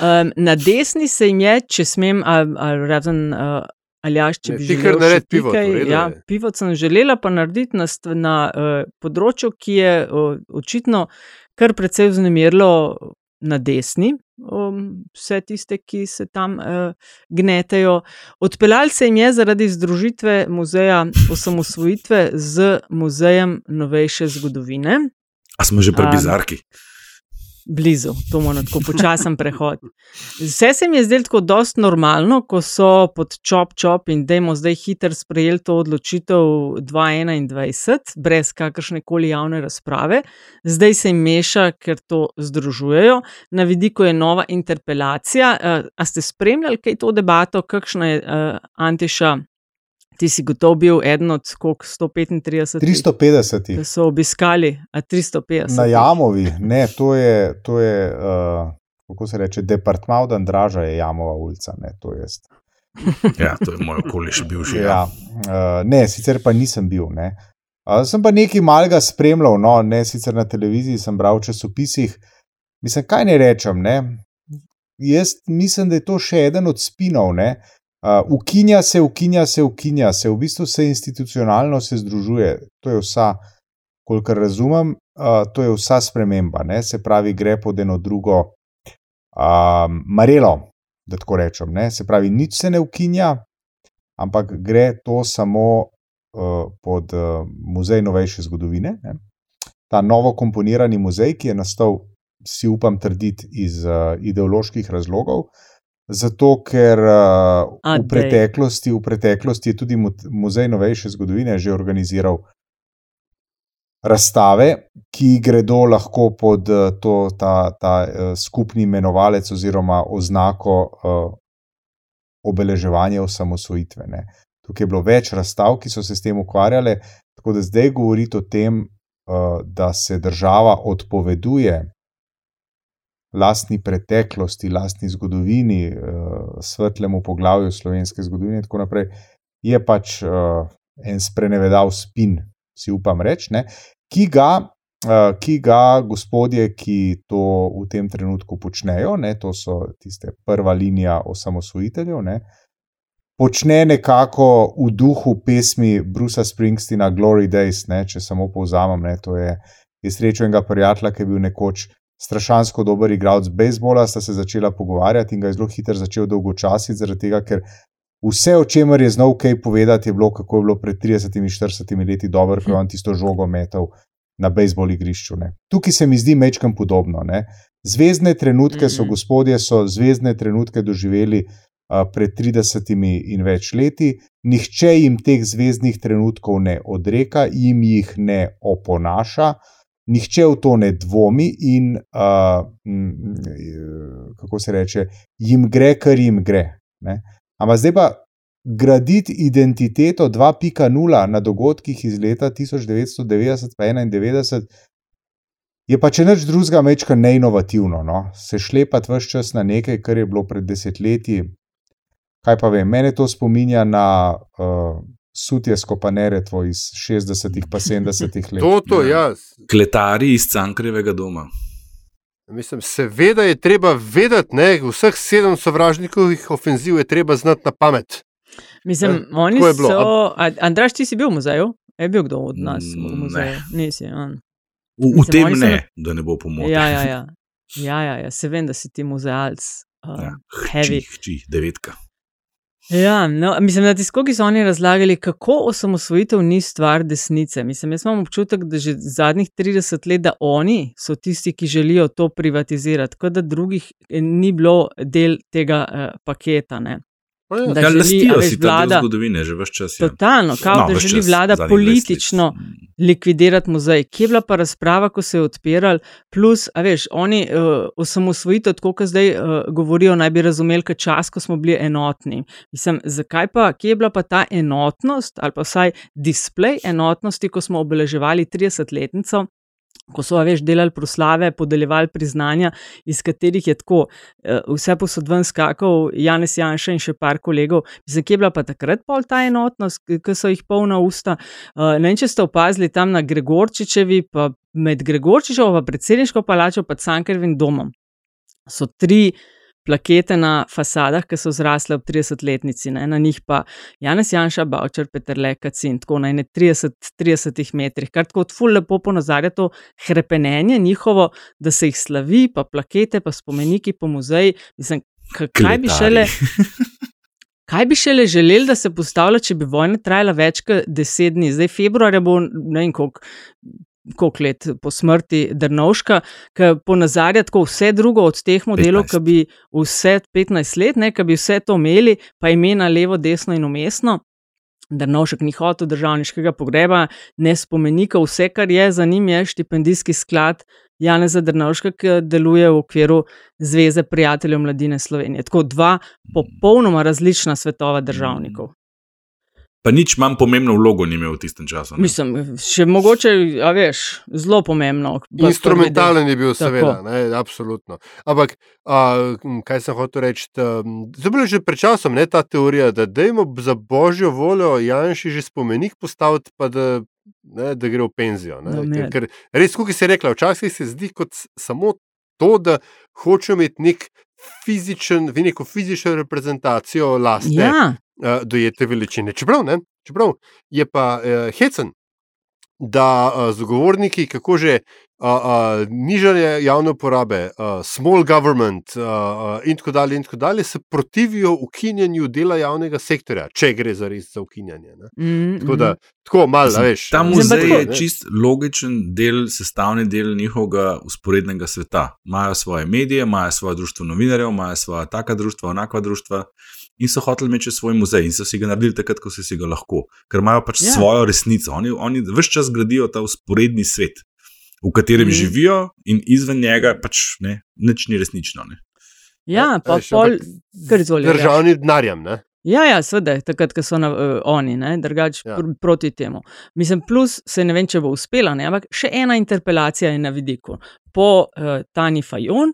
Um, na desni se jim je, če smem, ali razen uh, ali jaš, če bi želel narediti pivo. Ja, pivo sem želela pa narediti na, na uh, področju, ki je uh, očitno kar precej vznemirilo na desni. Um, vse tiste, ki se tam uh, gnetejo. Odpeljali se jim je zaradi združitve muzeja osamosvojitve z muzejem novejše zgodovine. A smo že pri bizarki? Um, blizu, to mora tako počasen prehod. Vse se mi je zdelo tako dost normalno, ko so pod čop čop in da jim zdaj hiter sprejeli to odločitev 2021, brez kakršne koli javne razprave. Zdaj se jim meša, ker to združujejo. Na vidiku je nova interpelacija. Uh, a ste spremljali kaj to debato, kakšna je uh, Antiša Ti si gotovo bil eden od 135. 350. Ki so obiskali, a 350. Na Jamovi, ne, to je, to je uh, kako se reče, departma od Andraža, je Jamova ulica. Ne, to, ja, to je moj okoliš bil že. Ja. Ja, uh, ne, sicer pa nisem bil. Ne. Uh, sem pa nekaj malega spremljal, no, ne sicer na televiziji, sem bral v časopisih. Mislim, kaj ne rečem. Ne? Jaz mislim, da je to še eden od spinov. Ne? Uh, ukinja se, ukinja se, ukinja se, v bistvu se institucionalno se združuje. To je vsa, kolikor razumem, uh, to je vsa sprememba. Ne? Se pravi, gre pod eno drugo uh, marelo, da tako rečem. Ne? Se pravi, nič se ne ukinja, ampak gre to samo uh, pod uh, muzej novejše zgodovine. Ne? Ta novo komponirani muzej, ki je nastal, si upam trditi, iz uh, ideoloških razlogov. Zato, ker uh, v, preteklosti, v preteklosti je tudi Muzej novejše zgodovine že organiziral razstave, ki gredo lahko pod uh, to, ta, ta uh, skupni imenovalec oziroma oznako uh, obeleževanja osamosvojitve. Ne. Tukaj je bilo več razstav, ki so se s tem ukvarjale, tako da zdaj govoriti o tem, da se država odpoveduje lastni preteklosti, lastni zgodovini, uh, svetlemu poglavju slovenske zgodovine, in tako naprej, je pač uh, en sprenevedal spin, si upam reči, ki ga. Uh, ki ga gospodje, ki to v tem trenutku počnejo, ne, to so tiste prva linija osamosvojiteljev, ne, počne nekako v duhu pesmi Brusa Springsteena Glory Days. Ne, če samo povzamem, ne, to je, je srečo enega prijatelja, ki je bil nekoč strašansko dober igralec bejzbola, sta se začela pogovarjati in ga je zelo hitro začel dolgočasiti, zaradi tega, ker vse, o čemer je znal kaj povedati, je bilo, kako je bilo pred 30-40 leti dobro, ko je on tisto žogo metal na bejzbol igrišču. Ne. Tukaj se mi zdi mečkam podobno. Ne. Zvezdne trenutke so, mhm. gospodje, so zvezdne trenutke doživeli uh, pred 30 in več leti. Nihče jim teh zvezdnih trenutkov ne odreka, jim jih ne oponaša, nihče v to ne dvomi in, uh, kako se reče, jim gre, kar jim gre. Ne? Ampak zdaj pa graditi identiteto 2.0 na dogodkih iz leta 1990 in 1991 je pa če nič drugega, mečka neinovativno. No? Se šlepati vse čas na nekaj, kar je bilo pred desetletji. Kaj pa vem, mene to spominja na uh, sutje skopanere tvoj iz 60-ih pa 70-ih let. To, to, jaz. Kletari iz Cankrevega doma. Mislim, seveda je treba vedeti, da vseh sedem sovražnikovih ofenziv je treba znati na pamet. Mislim, Eh, oni je bilo. so. A, Andraš, ti si bil v muzeju? Je bil kdo od nas v Mm, muzeju? ne. Nisi. on. V, v Mislim, tem oni so ne, na- da ne bo pomoč. Ja, ja, ja. ja, ja, ja. Se vem, da si ti muzealc. Uh, Ja. Hči, hči, devetka. Ja, no, mislim, na tiskoki so oni razlagali, kako osamosvojitev ni stvar desnice. Mislim, jaz imam občutek, da že zadnjih 30 let, da oni so tisti, ki želijo to privatizirati, kot da drugih eh, ni bilo del tega uh, paketa. Ne. Da Ja, želi, lastijo veš, si vlada- zgodovine že več čas. Ja. Totalno, kao, No, da želi čas, vlada zadnjih 20 let. politično likvidirati muzej. Kje je bila pa razprava, ko se je odpiral, plus, a veš, oni uh, osamosvojitev, tako kot zdaj uh, govorijo, naj bi razumeli, kot čas, ko smo bili enotni. Mislim, zakaj pa, kje je bila pa ta enotnost, ali pa vsaj displej enotnosti, ko smo obeleževali 30-letnico. Ko so, veš, delali proslave, podeljevali priznanja, iz katerih je tako, eh, vse posod ven skakal Janez Janša in še par kolegov. Mislim, kje je bila pa takrat pol ta enotnost, ki so jih polna usta. Uh, ne vem, če ste opazili tam na Gregorčičevi, pa med Gregorčičevo in predsedniško palačo, pa Cankervin domom. So tri plakete na fasadah, ki so zrasle ob 30-letnici, ne? na njih pa Janez Janša, Bavčer, Peter Lekacin, tako na 30-30 metrih, kar tako ful lepo ponazarja to hrepenenje njihovo, da se jih slavi, pa plakete, pa spomeniki po muzeji. Mislim, kaj bi šele. Kaj bi šele želeli, da se postavlja, če bi vojna trajala več kot deset dni? Zdaj, februarja bo ne vem koliko. Koliko let po smrti Drnovška, ki ponazarja tako vse drugo od teh modelov, 15. ki bi vse 15 let, ne, ki bi vse to imeli, pa imena levo, desno in umestno. Drnovšek ni hotel državniškega pogreba, ne spomenika, vse, kar je za njim, je štipendijski sklad Janeza Drnovška, ki deluje v okviru Zveze prijateljev mladine Slovenije. Tako dva popolnoma različna svetova državnikov. Pa nič manj pomembno vlogo ni imel v tistem času. ne. Mislim, še mogoče, a veš, zelo pomembno. Instrumentalen je bil, Tako. seveda, ne, absolutno. Ampak, a, kaj sem hotel reči? To je bilo že pred časom, ne ta teorija, da dajmo za božjo voljo Janši že spomenik postaviti, pa da, ne, da gre v penzijo. Ne, No, ker, ker res, kot si rekla, včasih se zdi kot samo to, da hočejo imeti nek fizičen, neko fizično reprezentacijo lastne Ja, uh, dojete veličine. Čeprav, ne, čeprav je pa uh, hecen, da uh, zagovorniki, kako že uh, uh, nižanje javne porabe, uh, small government uh, uh, in tako dalje, in tako dalje, se protivijo ukinjanju dela javnega sektorja, če gre za res za ukinjanje. Ne. mm, Tako da, tako malo, Mislim, veš. Ta muzej tako, je čist logičen del, sestavni del njihovega usporednega sveta. Imajo svoje medije, imajo svoje društvo novinarjev, imajo svoje taka društva, onakva društva. In so hoteli imeti svoj muzej, in so si ga naredili takrat, ko so si ga lahko, ker imajo pač Ja. ja. svojo resnico. Oni, oni vse čas gradijo ta usporedni svet, v katerem mm. živijo, in izven njega pač ne, nič ni resnično. Ne. ja, pa veš, pol, kar izvolijo. Državnim denarjem. ne. Ja, ja, seveda, takrat, ko so na, uh, oni, ne, drugače Ja. ja. pr proti temu. Mislim, plus se ne vem, če bo uspela, ne, ampak še ena interpelacija je na vidiku. Po uh, Tani Fajon,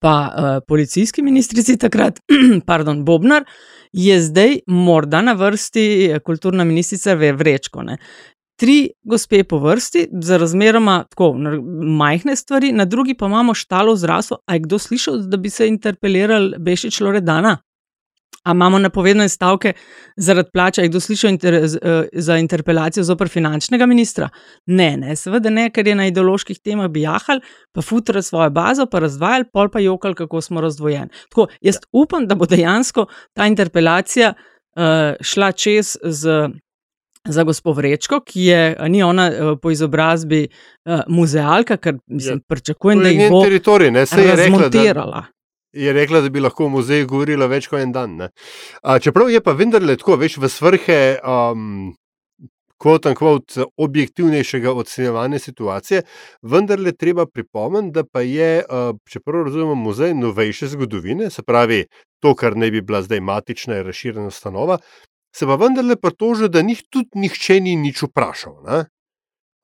pa uh, policijski ministrici takrat, pardon, Bobnar, je zdaj morda na vrsti eh, kulturna ministrica Vrečko. Ne. Tri gospe po vrsti, za razmeroma tako majhne stvari, na drugi pa imamo štalo v zdravstvu. A je kdo slišal, da bi se interpeliral Bešič Loredana? A imamo napovedane stavke zaradi plača? Je kdo slišal inter, z- eh, za interpelacijo zoper finančnega ministra? Ne, ne, seveda ne, ker je na ideoloških temah bijahal, pa futra svojo bazo, pa razvajal, pol pa jokal, kako smo razdvojeni. Tako, jaz upam, da bo dejansko ta interpelacija uh, šla čez z. Za gospod Vrečko, ki je, ni ona eh, po izobrazbi uh, muzealka, ker mislim, pričakujem, To da je bo teritorij, ne, se je rekla, da, je rekla, da bi lahko v muzeju govorila več kot en dan. A, čeprav je pa vendarle tako, veš, v svrhe. Um, Kvot in kvot objektivnejšega ocenjevanja situacije, vendar le treba pripomniti, da pa je, čeprav razumemo, muzej novejše zgodovine, se pravi to, kar naj bi bila zdaj matična in razširjena stanova, se pa vendarle pritožil, da njih tudi nihče ni nič vprašal. Ne?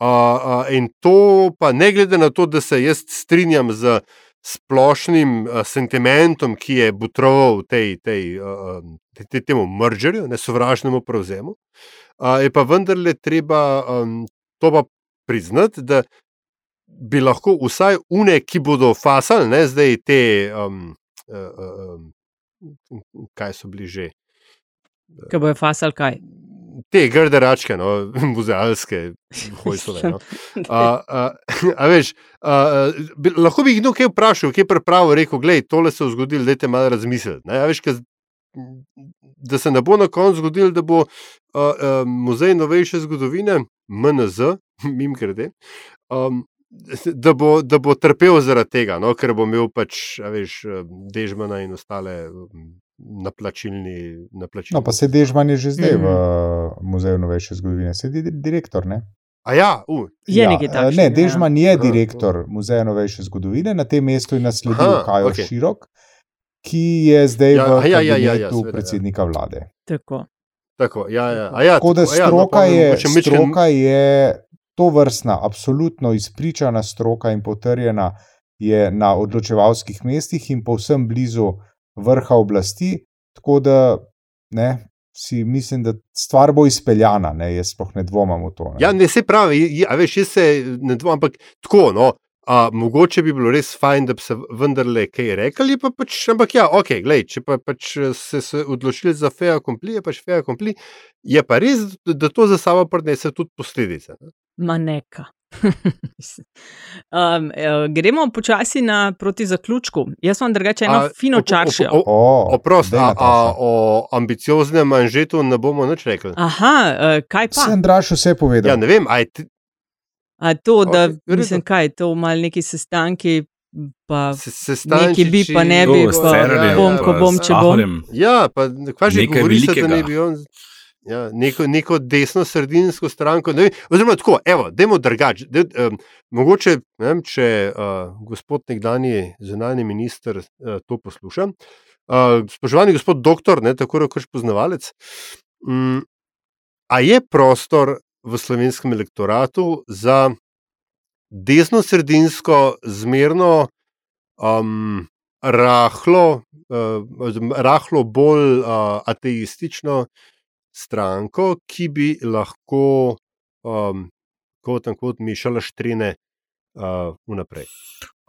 Uh, uh, in to pa ne glede na to, da se jaz strinjam z splošnim uh, sentimentom, ki je butroval tej, tej, uh, tej, tej, temu mržerju, ne sovražnemu prevzemu, uh, je pa vendarle treba um, to pa priznati, da bi lahko vsaj une, ki bodo fasali, ne zdaj te, um, uh, um, kaj so bili že. Kaj bojo fasal, kaj? Te grde račke, no, muzealske, hojsove. No. A, a, a veš, a, bi, lahko bi jih nekaj vprašal, kaj pravi, rekel, gledaj, tole se je zgodilo, dajte malo razmisliti. Ne, veš, kaj, da se ne bo na koncu zgodilo, da bo a, a, muzej novejše zgodovine, MNZ, mim grede, um, da, bo, da bo trpel zaradi tega, no, ker bo imel pač, veš, Dežmana in ostale na plačilni. Na plačilni. No, pa se Dežman je že zdaj mm. v Muzeju novejše zgodovine, sedi direktor. Ne? A ja, uh. je ja, nekaj takega. Ne, Dežman je direktor Muzeja novejše zgodovine, na tem mestu je nasledil Kajo okay. Širok, ki je zdaj ja, v ja, ja, ja, ja, sveda, predsednika vlade. Tako. Tako, ja, ja. Ja, tako da stroka, ja, no, je, stroka je to vrstna, absolutno izpričana stroka in potrjena je na odločevalskih mestih in povsem blizu vrha oblasti. Tako da ne, si mislim, da stvar bo izpeljana, ne, jaz sploh ne dvomim v to. Ne. Ja, ne se pravi, ja, veš, jaz se ne dvomim, ampak tako. No. A, mogoče bi bilo res fajn, da bi se vendarle kaj rekli, pa pač, ampak ja, ok, glej, če pa pač se, se odločili za feja kompli, je pač feja kompli, je pa res, da to za sabo prinese tudi posledice. Ne? Ma neka. um, gremo počasi na proti zaključku. Jaz sem drugače eno a, fino čaršijo. Oprosti, o, o ambicioznem manžetu ne bomo nič rekli. Aha, uh, kaj pa? Sem draž vse povedal. Ja, ne vem, aj ti. A to, da okay, mislim, kaj, to mal neki sestanki, pa se neki bi, pa ne bi, pa bom, ko bom, če bom. Ja, pa kaj že govoriš, da ne bi on. Ja, neko, neko desno-sredinsko stranko. Oziroma, tako, evo, dajmo drugače. De, um, mogoče, ne vem, če uh, gospod nekdani zunani minister uh, to posluša. Uh, spoštovani gospod doktor, ne, tako rekoč poznavalec, um, a je prostor v slovenskem elektoratu za desno-sredinsko, zmerno, um, rahlo, uh, rahlo bolj uh, ateistično stranko, ki bi lahko, um, kot in kot, mišala štrine uh, vnaprej.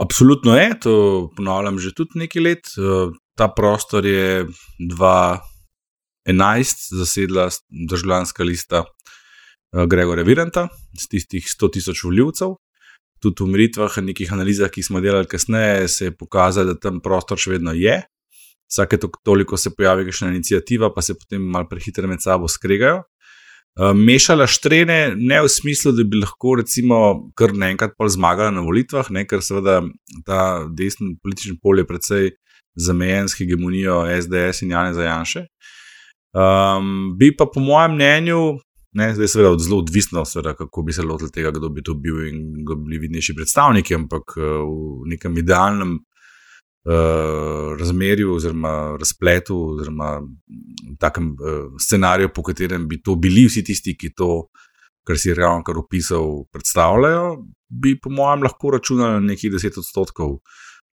Absolutno je, to ponavljam že tudi nekaj let. Uh, ta prostor je 2011 zasedla državljanska lista uh, Gregorja Virenta s tistih 100 tisoč voljivcev. Tudi v meritvah in nekih analizah, ki smo delali kasneje, se je pokazalo, da tam prostor še vedno je vsake toliko se pojavi kakšna inicijativa, pa se potem malo prehitro med sabo skregajo. Uh, mešala štrene, ne v smislu, da bi lahko, recimo, kar naenkrat zmagala na volitvah, ne, ker seveda ta desni politični pol je precej zamejen s hegemonijo SDS in Jana Zajanše. Um, bi pa, po mojem mnenju, ne, zdaj seveda zelo odvisno, seveda, kako bi se lotili tega, kdo bi to bil in kdo bi bili vidnejši predstavniki, ampak uh, v nekem idealnem uh, razmerju oziroma razpletu oziroma takem uh, scenariju, po katerem bi to bili vsi tisti, ki to, kar si ravno kar opisal, predstavljajo, bi po mojem lahko računali na nekih 10 odstotkov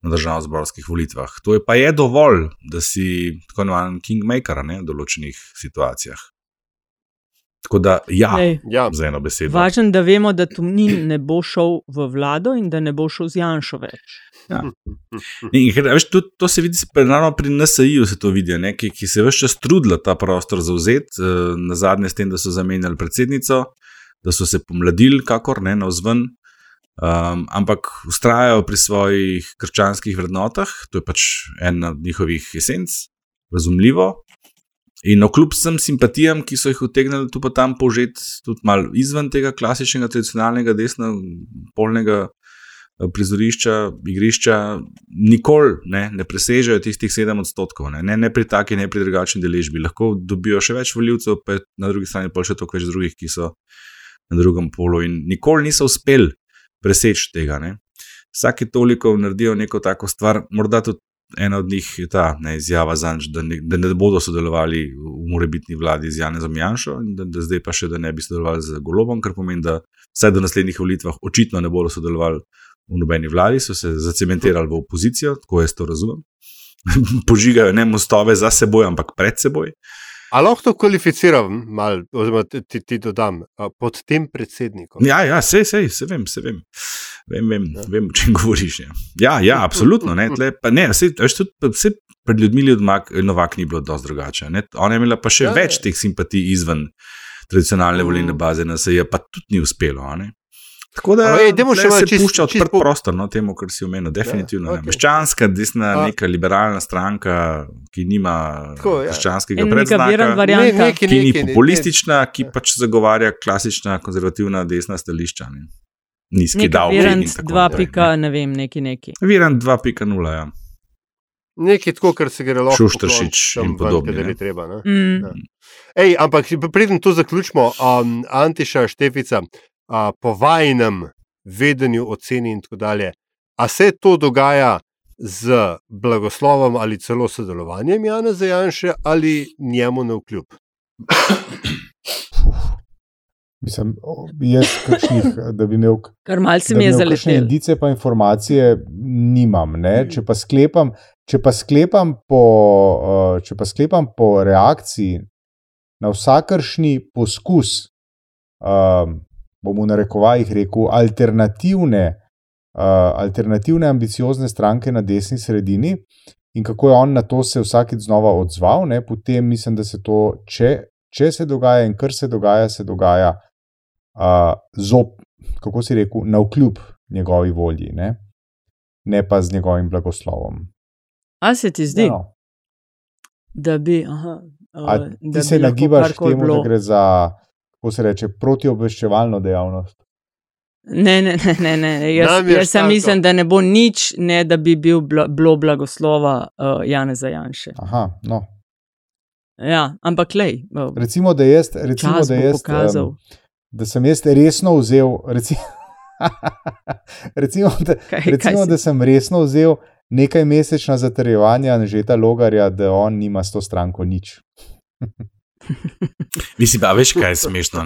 na državno-zborskih volitvah. To je pa je dovolj, da si tako imenovan kingmaker ne, v določenih situacijah. Tako da, ja, Lej, ja. za eno besedo. Važno je, da vemo, da Tunin ne bo šel v vlado in da ne bo šel z Janšo več. Ja. In, veš, to, to se vidi, naravno pri NSA-ju se to vidi, ne, ki, ki se je vse čas trudila ta prostor zauzeti, eh, na zadnje s tem, da so zamenjali predsednico, da so se pomladili, kakor ne na vzven, um, ampak ustrajajo pri svojih krščanskih vrednotah, to je pač ena od njihovih esenc, razumljivo. In kljub vsem simpatijam, ki so jih utegnili tu pa tam požeti, tudi malo izven tega klasičnega, tradicionalnega, desnega, polnega prizorišča, igrišča, nikoli ne, ne presežejo tistih 7 odstotkov, ne, ne, ne pri taki, ne pri drugačni deležbi. Lahko dobijo še več voljivcev, pa na drugi strani pa še toliko več drugih, ki so na drugem polu in nikoli niso uspeli preseči tega. Ne. Vsake toliko naredijo neko tako stvar, morda tudi ena od njih je ta ne, izjava za nič, da, da ne bodo sodelovali v morebitni vladi z Janezom Janšo, in da, da zdaj pa še, da ne bi sodelovali z Golobom, kar pomeni, da vsaj do naslednjih volitvah očitno ne bodo sodelovali v nobeni vladi, so se zacementirali v opozicijo, tako jaz to razumem. Požigajo ne mostove za seboj, ampak pred seboj. Ali lahko to kvalificiram, malo, oziroma ti, ti dodam, pod tem predsednikom? Ja, ja, sej, sej, se vem, se vem. Vem, vem, ja. vem o čem govoriš. Ja, ja, ja absolutno. Ne, tle, ne, sej, tudi, vse pred ljudmi odmak, Novak ni bilo dosti drugače. Ne. Ona je imela pa še ja, več ja. teh simpatij izven tradicionalne mm. volilne baze, na se je pa tudi ni uspelo. Tako da ej, še se čist, pušča odprt po... prostor no, temu, kar si omenil. Definitivno. Ja, okay. Meščanska, desna, A. neka liberalna stranka, ki nima Tako, ja. krščanskega predznaka, ne, neki, ki ni neki, populistična, neki, ki pač zagovarja klasična konzervativna desna stališča. Ne. Nizki davki. Virant 2, ne vem, neki neki. Virant 2.0, ja. Nekaj tako, kar se gre lahko. Šuštršič in podobno. Treba, mm. ja. Ej, ampak preden to zaključimo, um, Antiša Štefica, a, po vajnem vedenju, oceni in tako dalje. A se to dogaja z blagoslovom ali celo sodelovanjem Jana Zajanša ali njemu na vkljub? Mislim, jaz, kakšnih, da bi imel kar malce mi je zaletel. Indice pa informacije nimam. Ne? Če pa sklepam, če pa sklepam, po, če pa sklepam po reakciji na vsakršni poskus um, bom v narekovajih rekel, alternativne, uh, alternativne ambiciozne stranke na desni sredini in kako je on na to se vsakeč znova odzval, ne, potem mislim, da se to, če, če se dogaja in kar se dogaja, se dogaja uh, zop, kako si rekel, na vkljub njegovi volji, ne, ne pa z njegovim blagoslovom. A se ti zdi? No. Da bi, aha, uh, da ti se nagibaš temu, bilo. da gre za kako se reče, protiobveščevalno dejavnost. Ne, ne, ne, ne, ne. jaz, jaz sem mislim, da ne bo nič, ne da bi bil bilo blagoslova uh, Jana Zajanša. Aha, no. Ja, ampak lej. Uh, recimo, da, jaz, recimo, da, jaz, um, da sem jaz resno vzel, recimo, recimo, da, kaj, recimo kaj da sem resno vzel nekaj mesečna zatrjevanja Anžeta Logarja, da on nima s to stranko nič. Mislim, da veš, kaj je smešno.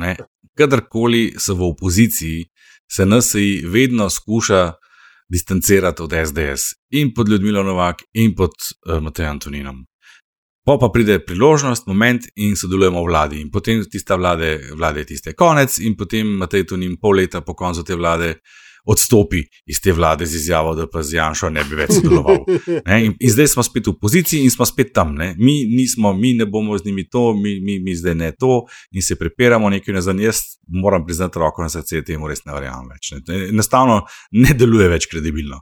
Kadarkoli so v opoziciji, se NSI vedno skuša distancirati od SDS in pod Ljudmilo Novak in pod uh, Matejem Antoninom. Po pa pride priložnost, moment in sodelujemo v vladi. In potem tista vlade, vlade je tiste konec, in potem Matej Tonin pol leta po koncu te vlade odstopi iz te vlade z izjavo, da pa z Janšo ne bi več sodeloval. In, in zdaj smo spet v poziciji in smo spet tam. Ne? Mi nismo, mi ne bomo z njimi to, mi, mi, mi zdaj ne to in se prepiramo nekaj na zanj. Jaz moram priznati roko na srce, temu res ne verjamem več. Ne? Enostavno ne deluje več kredibilno.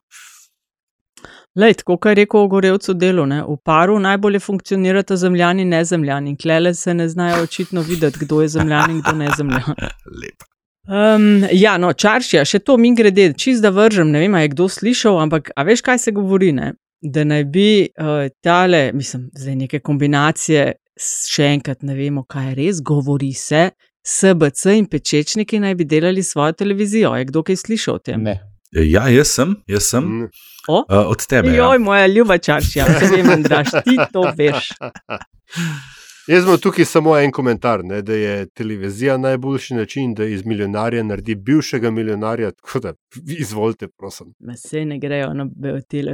Lej, tako kot je rekel Gorevcu delo, ne? v paru najbolje funkcionirata zemljani in nezemljani. Klele se ne znajo očitno videti, kdo je zemljan in kdo ne zemljan. Lepo. Um, ja, no, čaršija, še to mi grede, čist da vržem. Ne vem, je kdo slišal, ampak a veš, kaj se govori? Ne? Da naj bi uh, tale, mislim, zdaj neke kombinacije, še enkrat ne vemo, kaj je res, govori se, SBC in pečečniki naj bi delali svojo televizijo. Je kdo kaj slišal o tem? Ne. Ja, jaz sem, jaz sem. Uh, od tebe. Ja. Joj, ja. moja ljuba čaršija, če vem, da ti to veš. Jaz imam tukaj samo en komentar, ne, da je televizija najboljši način, da iz milijonarja naredi bivšega milijonarja. Tako da, izvolite, prosim. Se ne grejo na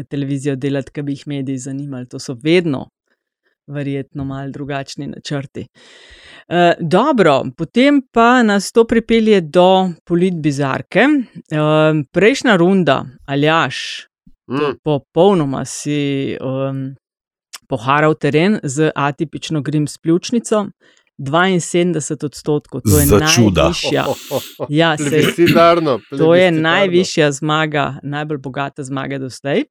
televizijo delati, kaj bi jih mediji zanimali. To so vedno, verjetno, mal drugačni načrti. E, dobro, potem pa nas to pripelje do politbizarke. E, prejšnja runda, aljaš, mm. popolnoma si. Um, poharal teren z atipično grim spljučnico. 72 odstotkov, to je najvišja. Ja, plebiscitarno, to je najvišja zmaga, najbolj bogata zmaga do zdaj.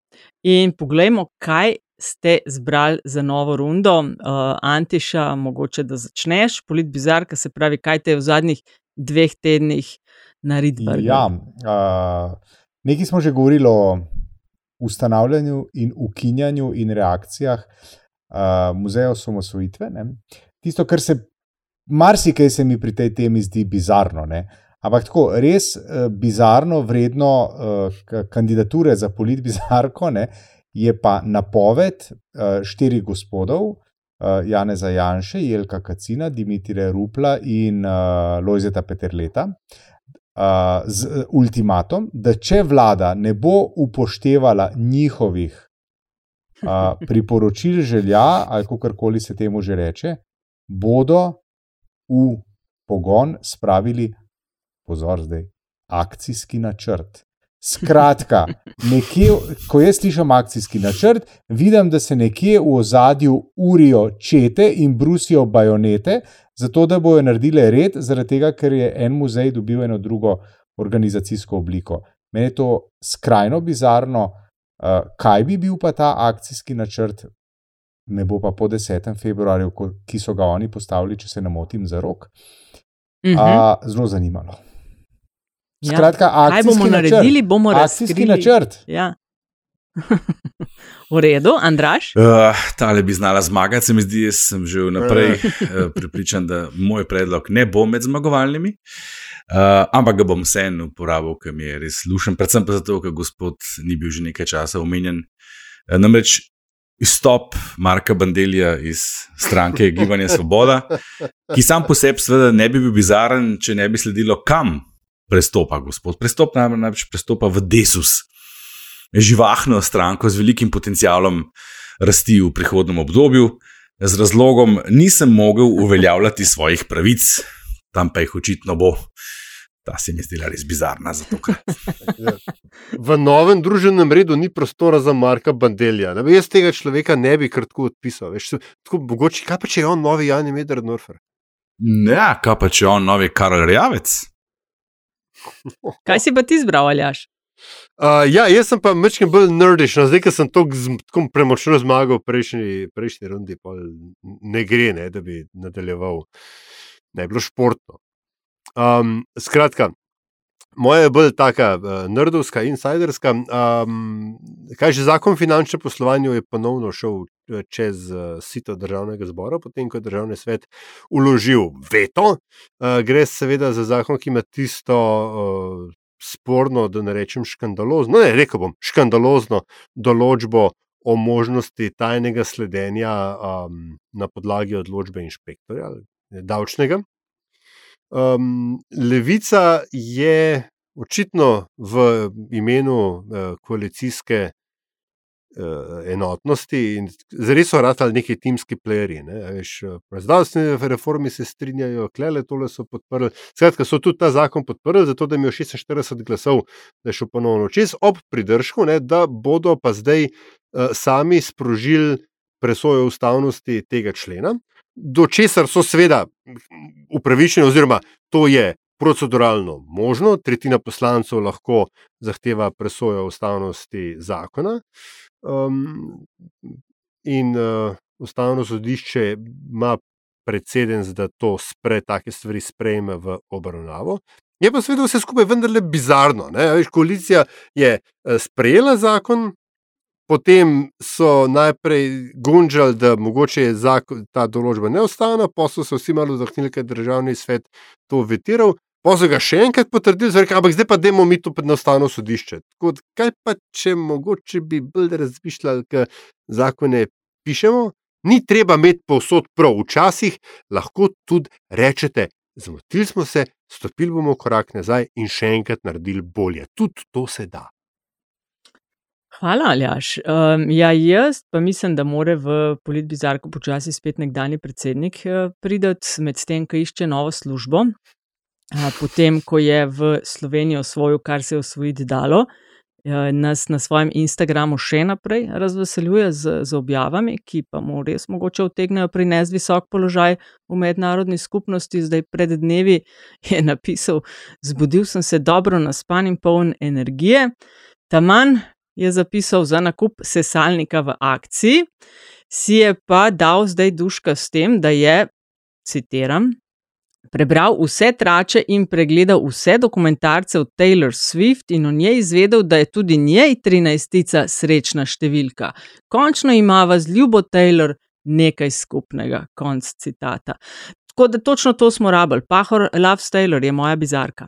In poglejmo, kaj ste zbrali za novo rundo. Uh, Antiša, mogoče da začneš, polit bizarka, se pravi, kaj te je v zadnjih dveh tednih naredilo. Ja, uh, Nekaj smo že govorili o ustanavljanju in ukinjanju in reakcijah uh, muzeja osamosvojitve. Tisto, kar se marsikaj se mi pri tej temi zdi bizarno. Ne? Ampak tako, res uh, bizarno, vredno uh, kandidature za politbizarko ne, je pa napoved uh, štirih gospodov, uh, Janeza Janša, Jelka Kacina, Dimitrija Rupla in uh, Lojzeta Peterleta. Z ultimatom, da če vlada ne bo upoštevala njihovih uh, priporočil, želja ali kako koli se temu že reče, bodo v pogon spravili, pozor, zdaj, akcijski načrt. Skratka, nekje, ko jaz slišim akcijski načrt, vidim, da se nekje v ozadju urijo čete in brusijo bajonete, zato da bojo naredili red, zaradi tega, ker je en muzej dobil eno drugo organizacijsko obliko. Meni je to skrajno bizarno, uh, kaj bi bil pa ta akcijski načrt, ne bo pa po 10. februarju, ki so ga oni postavili, če se ne motim, za rok. Uh -huh. uh, zelo zanimalo. Skratka, ja, kaj bomo načrt, naredili, bomo akcijski načrt. Ja. V redu, Andraš? Uh, tale bi znala zmagati, se mi zdi, jaz sem že vnaprej uh, pripričan, da moj predlog ne bo med zmagovalnimi. Uh, ampak ga bom vseeno uporabil, ker mi je res slušen, predvsem pa zato, ker gospod ni bil že nekaj časa omenjen. Uh, namreč izstop Marka Bandelija iz stranke Gibanja Svoboda, ki sam po sebi, seveda, ne bi bil bizaren, če ne bi sledilo, kam prestopa gospod. Prestop namreč prestopa v Desus, živahno stranko z velikim potencialom rasti v prihodnem obdobju, z razlogom, nisem mogel uveljavljati svojih pravic, tam pa jih očitno bo. Ta se mi je zdela res bizarna. v novem družbenem redu ni prostora za Marka Bandelja. Ne, jaz tega človeka ne bi kratko odpisal. Veš, tako, mogoče, kaj pa če je on novi Jan Medvedorfer? Ne, ja, kaj pa če je on novi Karel Rjavec? Kaj si pa ti izbral, Aljaš? Uh, ja, jaz sem pa večkrat bolj nerdiš, no, zdaj, ker sem tako premočno zmagal v prejšnji, prejšnji rundi, pa ne gre, ne, da bi nadaljeval. Ne, bilo športno. Um, skratka, moja je bolj taka uh, nerdovska, insiderska. Um, kaj že zakon o finančnem poslovanju je ponovno šel čez uh, sito državnega zbora, potem ko je državni svet uložil veto. Uh, gre seveda za zakon, ki ima tisto. Uh, Sporno, da ne rečem škandalozno, ne rekel bom škandalozno določbo o možnosti tajnega sledenja um, na podlagi odločbe inšpektorja, davčnega. Um, levica je očitno v imenu uh, koalicijske enotnosti in zelo so ratali neki timski playeri. Ne? Zdravstvene reforme se strinjajo, klele tole so podprli. Skratka, so tudi ta zakon podprli, zato da imajo 46 glasov, da je šel ponovno čez, ob pridržku, ne, da bodo pa zdaj uh, sami sprožili presojo ustavnosti tega člena do česar so seveda upravičeni, oziroma to je proceduralno možno, tretjina poslancev lahko zahteva presojo ustavnosti zakona. Um, in uh, ustavno sodišče ima predsedens, da to spre, take stvari sprejme v obravnavo. Je pa seveda vse skupaj vendarle bizarno. Veš, koalicija je uh, sprejela zakon, Potem so najprej gunžali, da mogoče je zakon, ta določba neustavna, pa so se vsi malo zahnili, ker je državni svet to vetiral. Pa so ga še enkrat potrdili, rekel, ampak zdaj pa demo mi to na ustavno sodišče. Tako, kaj pa, če mogoče bi bolj razmišljali, ker zakone pišemo, ni treba imeti povsod prav. Včasih lahko tudi rečete, zmotili smo se, stopili bomo korak nazaj in še enkrat naredili bolje. Tudi to se da. Hvala, Aljaš. Um, ja, jaz pa mislim, da more v politbizarko počasi spet nekdani predsednik uh, prideti, medtem ko išče novo službo. Potem, ko je v Slovenijo osvojil, kar se je osvojiti dalo, uh, nas na svojem Instagramu še naprej razveseljuje z, z objavami, ki pa mu res mogoče utegnejo prinesti visok položaj v mednarodni skupnosti. Zdaj, pred dnevi je napisal: Zbudil sem se dobro naspan in poln energije. Taman, je zapisal za nakup sesalnika v akciji, si je pa dal zdaj duška s tem, da je, citiram, prebral vse trače in pregledal vse dokumentarce o Taylor Swift in o njej izvedel, da je tudi njej 13. srečna številka. Končno imava z ljubo Taylor nekaj skupnega. Konc citata. Tako da točno to smo rabili. Pahor Love Taylor je moja bizarka.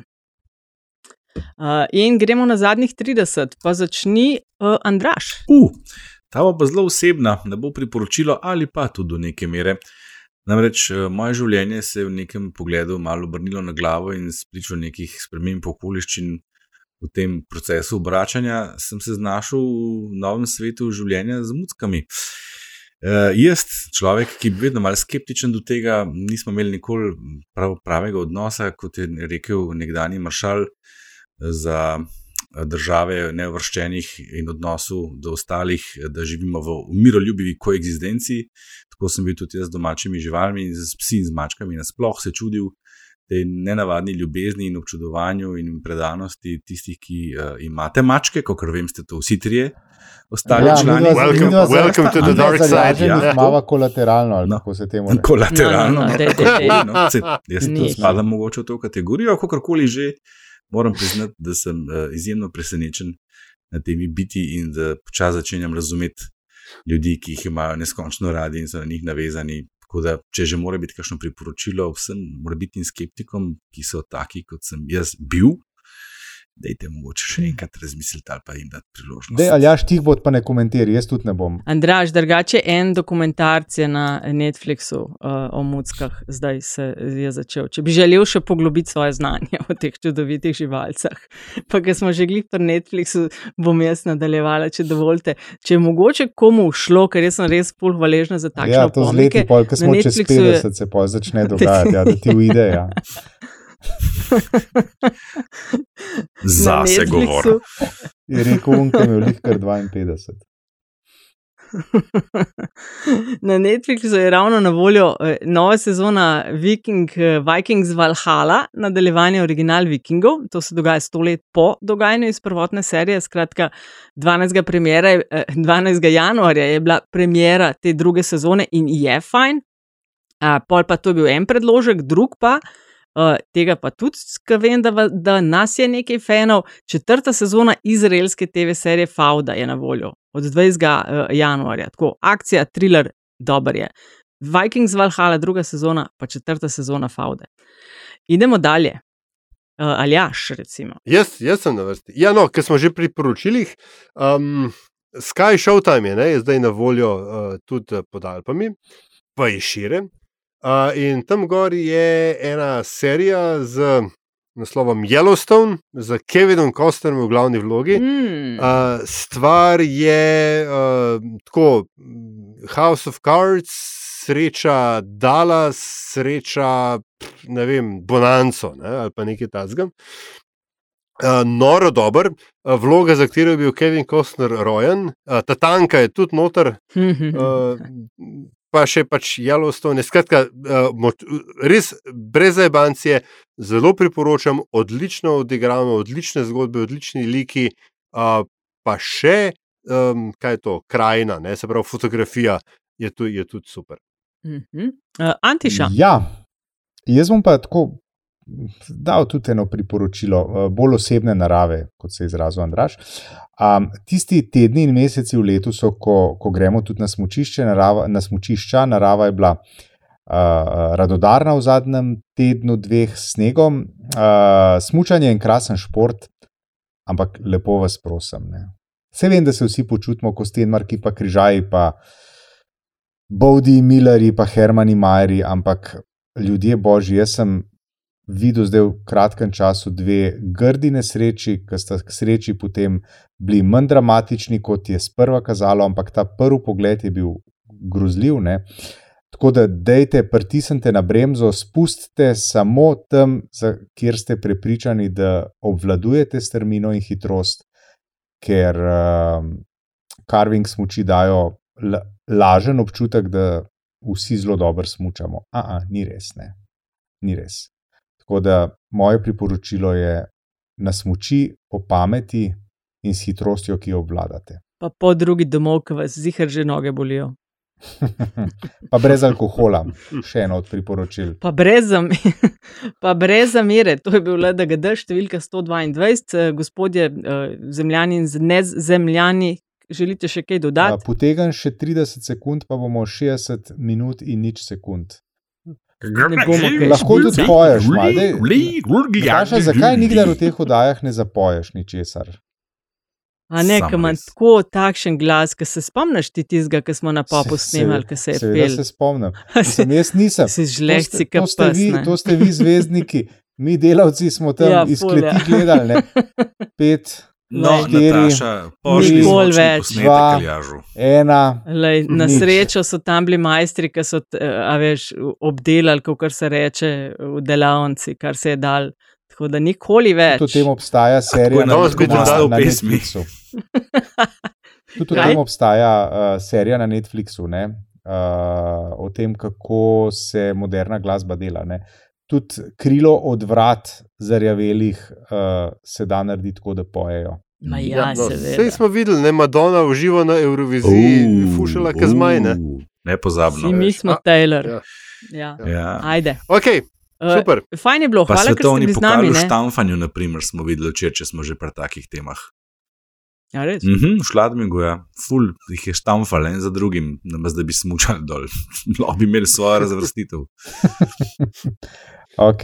Uh, in gremo na zadnjih 30, pa začni uh, Andraš. Uh, ta bo pa zelo osebna, ne bo priporočilo ali pa tudi do neke mere. Namreč moje življenje se je v nekem pogledu malo obrnilo na glavo in spričo nekih sprememb okoliščin v tem procesu obračanja, sem se znašel v novem svetu življenja z muckami. Uh, jaz, človek, ki je vedno malo skeptičen do tega, nismo imeli nikoli prav, pravega odnosa, kot je rekel nekdani maršal, za države neuvrščenih in odnosu do ostalih, da živimo v miroljubivi koexistenci. Tako sem bil tudi jaz z domačimi živalmi, z psi in z mačkami, nasploh se čudil tej nenavadni ljubezni in občudovanju in predanosti tistih, ki uh, imate mačke, kot vem, ste to vsi trije. Ostali Ja, člani, midva- Welcome- midva za- welcome to the midva dark za side, Jaženih ja. Mava kolateralno, ali No. kako se temu reče. Kolateralno, No, no, no, no, no. Saj Jaz tudi spadam mogoče v to kategorijo, kakorkoli že. Moram priznati, da sem uh, izjemno presenečen nad temi biti in da počasi začenjam razumeti ljudi, ki jih imajo neskončno radi in so na njih navezani. Tako da, če že mora biti kakšno priporočilo vsem morbitnim skeptikom, ki so taki, kot sem jaz bil, dajte mogoče še enkrat razmisliti ali pa jim dati priložnost. Dej, ali jaš tih bod pa ne komentiri, jaz tudi ne bom. Andraš, drugače en dokumentarc je na Netflixu uh, o muckah, zdaj se je začel. Če bi želel še poglobiti svoje znanje o teh čudovitih živalcah, pa ker smo že glih pri Netflixu, bom jaz nadaljevala, če dovolite. Če je mogoče komu šlo, ker jaz sem res pol hvaležna za takšne Ja, to z leti, pol, ko na smo čez Netflixu je- 50, se pol začne dogajati, ja, da ti uide. Ja. Zase Na govor. Je rekel, unke je lih kar 52. Na Netflixu je ravno na voljo eh, nova sezona Viking, eh, Vikings Valhalla, nadaljevanje original Vikingov. To se dogaja sto let po dogajanju iz prvotne serije. Skratka, 12. Premiere, eh, 12. januarja je bila premjera te druge sezone in je fajn. A, pol pa to je bil en predložek, drug pa. Uh, tega pa tudi, ker vem, da, va- da nas je nekaj fanov. Četrta sezona izraelske TV serije Fauda je na voljo od 20. uh, januarja. Tako, akcija, thriller, dober je. Vikings Valhalla, druga sezona, pa četrta sezona Faude. Idemo dalje. Uh, Aljaš, recimo. Jaz, jaz sem na vrsti. Ja, no, ker smo že pri poročilih. Um, Sky Showtime je, ne, je zdaj na voljo uh, tudi pod Alpami, pa je šire. Uh, in tam gor je ena serija z naslovom Yellowstone, z Kevinom Costnerjem v glavni vlogi. Mm. Uh, stvar je uh, tako, House of Cards, sreča Dallas, sreča ne vem, Bonanco ne, ali pa nekaj tasga. Uh, noro dober, uh, vloga, za katero je bil Kevin Costner rojen, uh, ta tanka je tudi noter, uh, pa še pač Yellowstone. Skratka, uh, moč, res brez zabancije, zelo priporočam, odlično odigrano, odlične zgodbe, odlični liki, uh, pa še, kaj je to, krajina, ne, se pravi, fotografija je, tu, je tudi super. Mhm. Uh, Antiša. Ja, jaz bom pa tako dal tudi eno priporočilo, eh, bolj osebne narave, kot se je izrazil Andraš. Um, tisti tedni in meseci v letu so, ko, ko gremo tudi na smočišče, narava, na smočišča, narava je bila uh, radodarna v zadnjem tednu, dveh snegom. Uh, smučanje je en krasen šport, ampak lepo vas prosim. Ne. Vse vem, da se vsi počutimo kot Stenmarki, pa Križaji, pa Bodi, Milleri, pa Hermani Majeri, ampak ljudje božji, jaz sem videl zdaj v kratkem času dve grdi nesreči, ki sta k sreči potem bili manj dramatični, kot je sprva kazalo, ampak ta prvi pogled je bil grozljiv. Ne? Tako da, dejte, pritisnite na bremzo, spustite samo tam, kjer ste prepričani, da obvladujete strmino in hitrost, ker uh, carving smoči dajo la, lažen občutek, da vsi zelo dobro smučamo. Aha, ni res, ne. Ni res. Tako da moje priporočilo je na smoči po pameti in s hitrostjo, ki jo obvladate. Pa po drugi domov, ki vas zihar že noge bolijo. pa brez alkohola, še eno od priporočil. Pa brez, zam pa brez zamere, to je bil LDGD, številka 122, gospodje zemljani in nezemljani, želite še kaj dodati? Potegam še 30 sekund, pa bomo 60 minut in nič sekund. Lahko tudi poješ, Maša, zakaj nikdar v teh oddajah ne zapoješ ničesar? A ne, ki ima tako takšen glas, ki se spomniš ti tistega, ki smo na popu snimali, ki se je pel. Ja, se spomnim. Mislim, jaz nisem. Si žlehci, ki ste vi, to ste vi zvezdniki, mi delavci smo tam ja, iz kleti gledali, ne? Pet. No, štiri, nikoli več. Dva, ena. Lej, na srečo so tam bili majstri, ki so veš, obdelali, kot se reče, v delavnici, kar se je dal. Tako da nikoli več. Tudi o tem obstaja serija na, na, na Netflixu. Tudi o tem obstaja uh, serija na Netflixu, ne? uh, o tem, kako se moderna glasba dela. Ne? Tudi krilo od vrat zarjavelih uh, se da narediti tako, da pojejo. Ma ja, no, Vse smo videli, ne Madonna uživa na Euroviziji, uh, fušila kazmaj. Ne, ne pozabno. Mi smo Taylor. Ja. Ja. Ja. Ajde. Okay. Super. Uh, fajn je bilo, pa hvala, svetovni pokal v štamfanju, naprimer, smo videli, če, če smo že pri takih temah. Ja, res. Mm -hmm, Šladmingo je, ful, jih je štamfal en za drugim, namaz, da bi smučali dol, lahko bi imeli svojo razvrstitev. ok,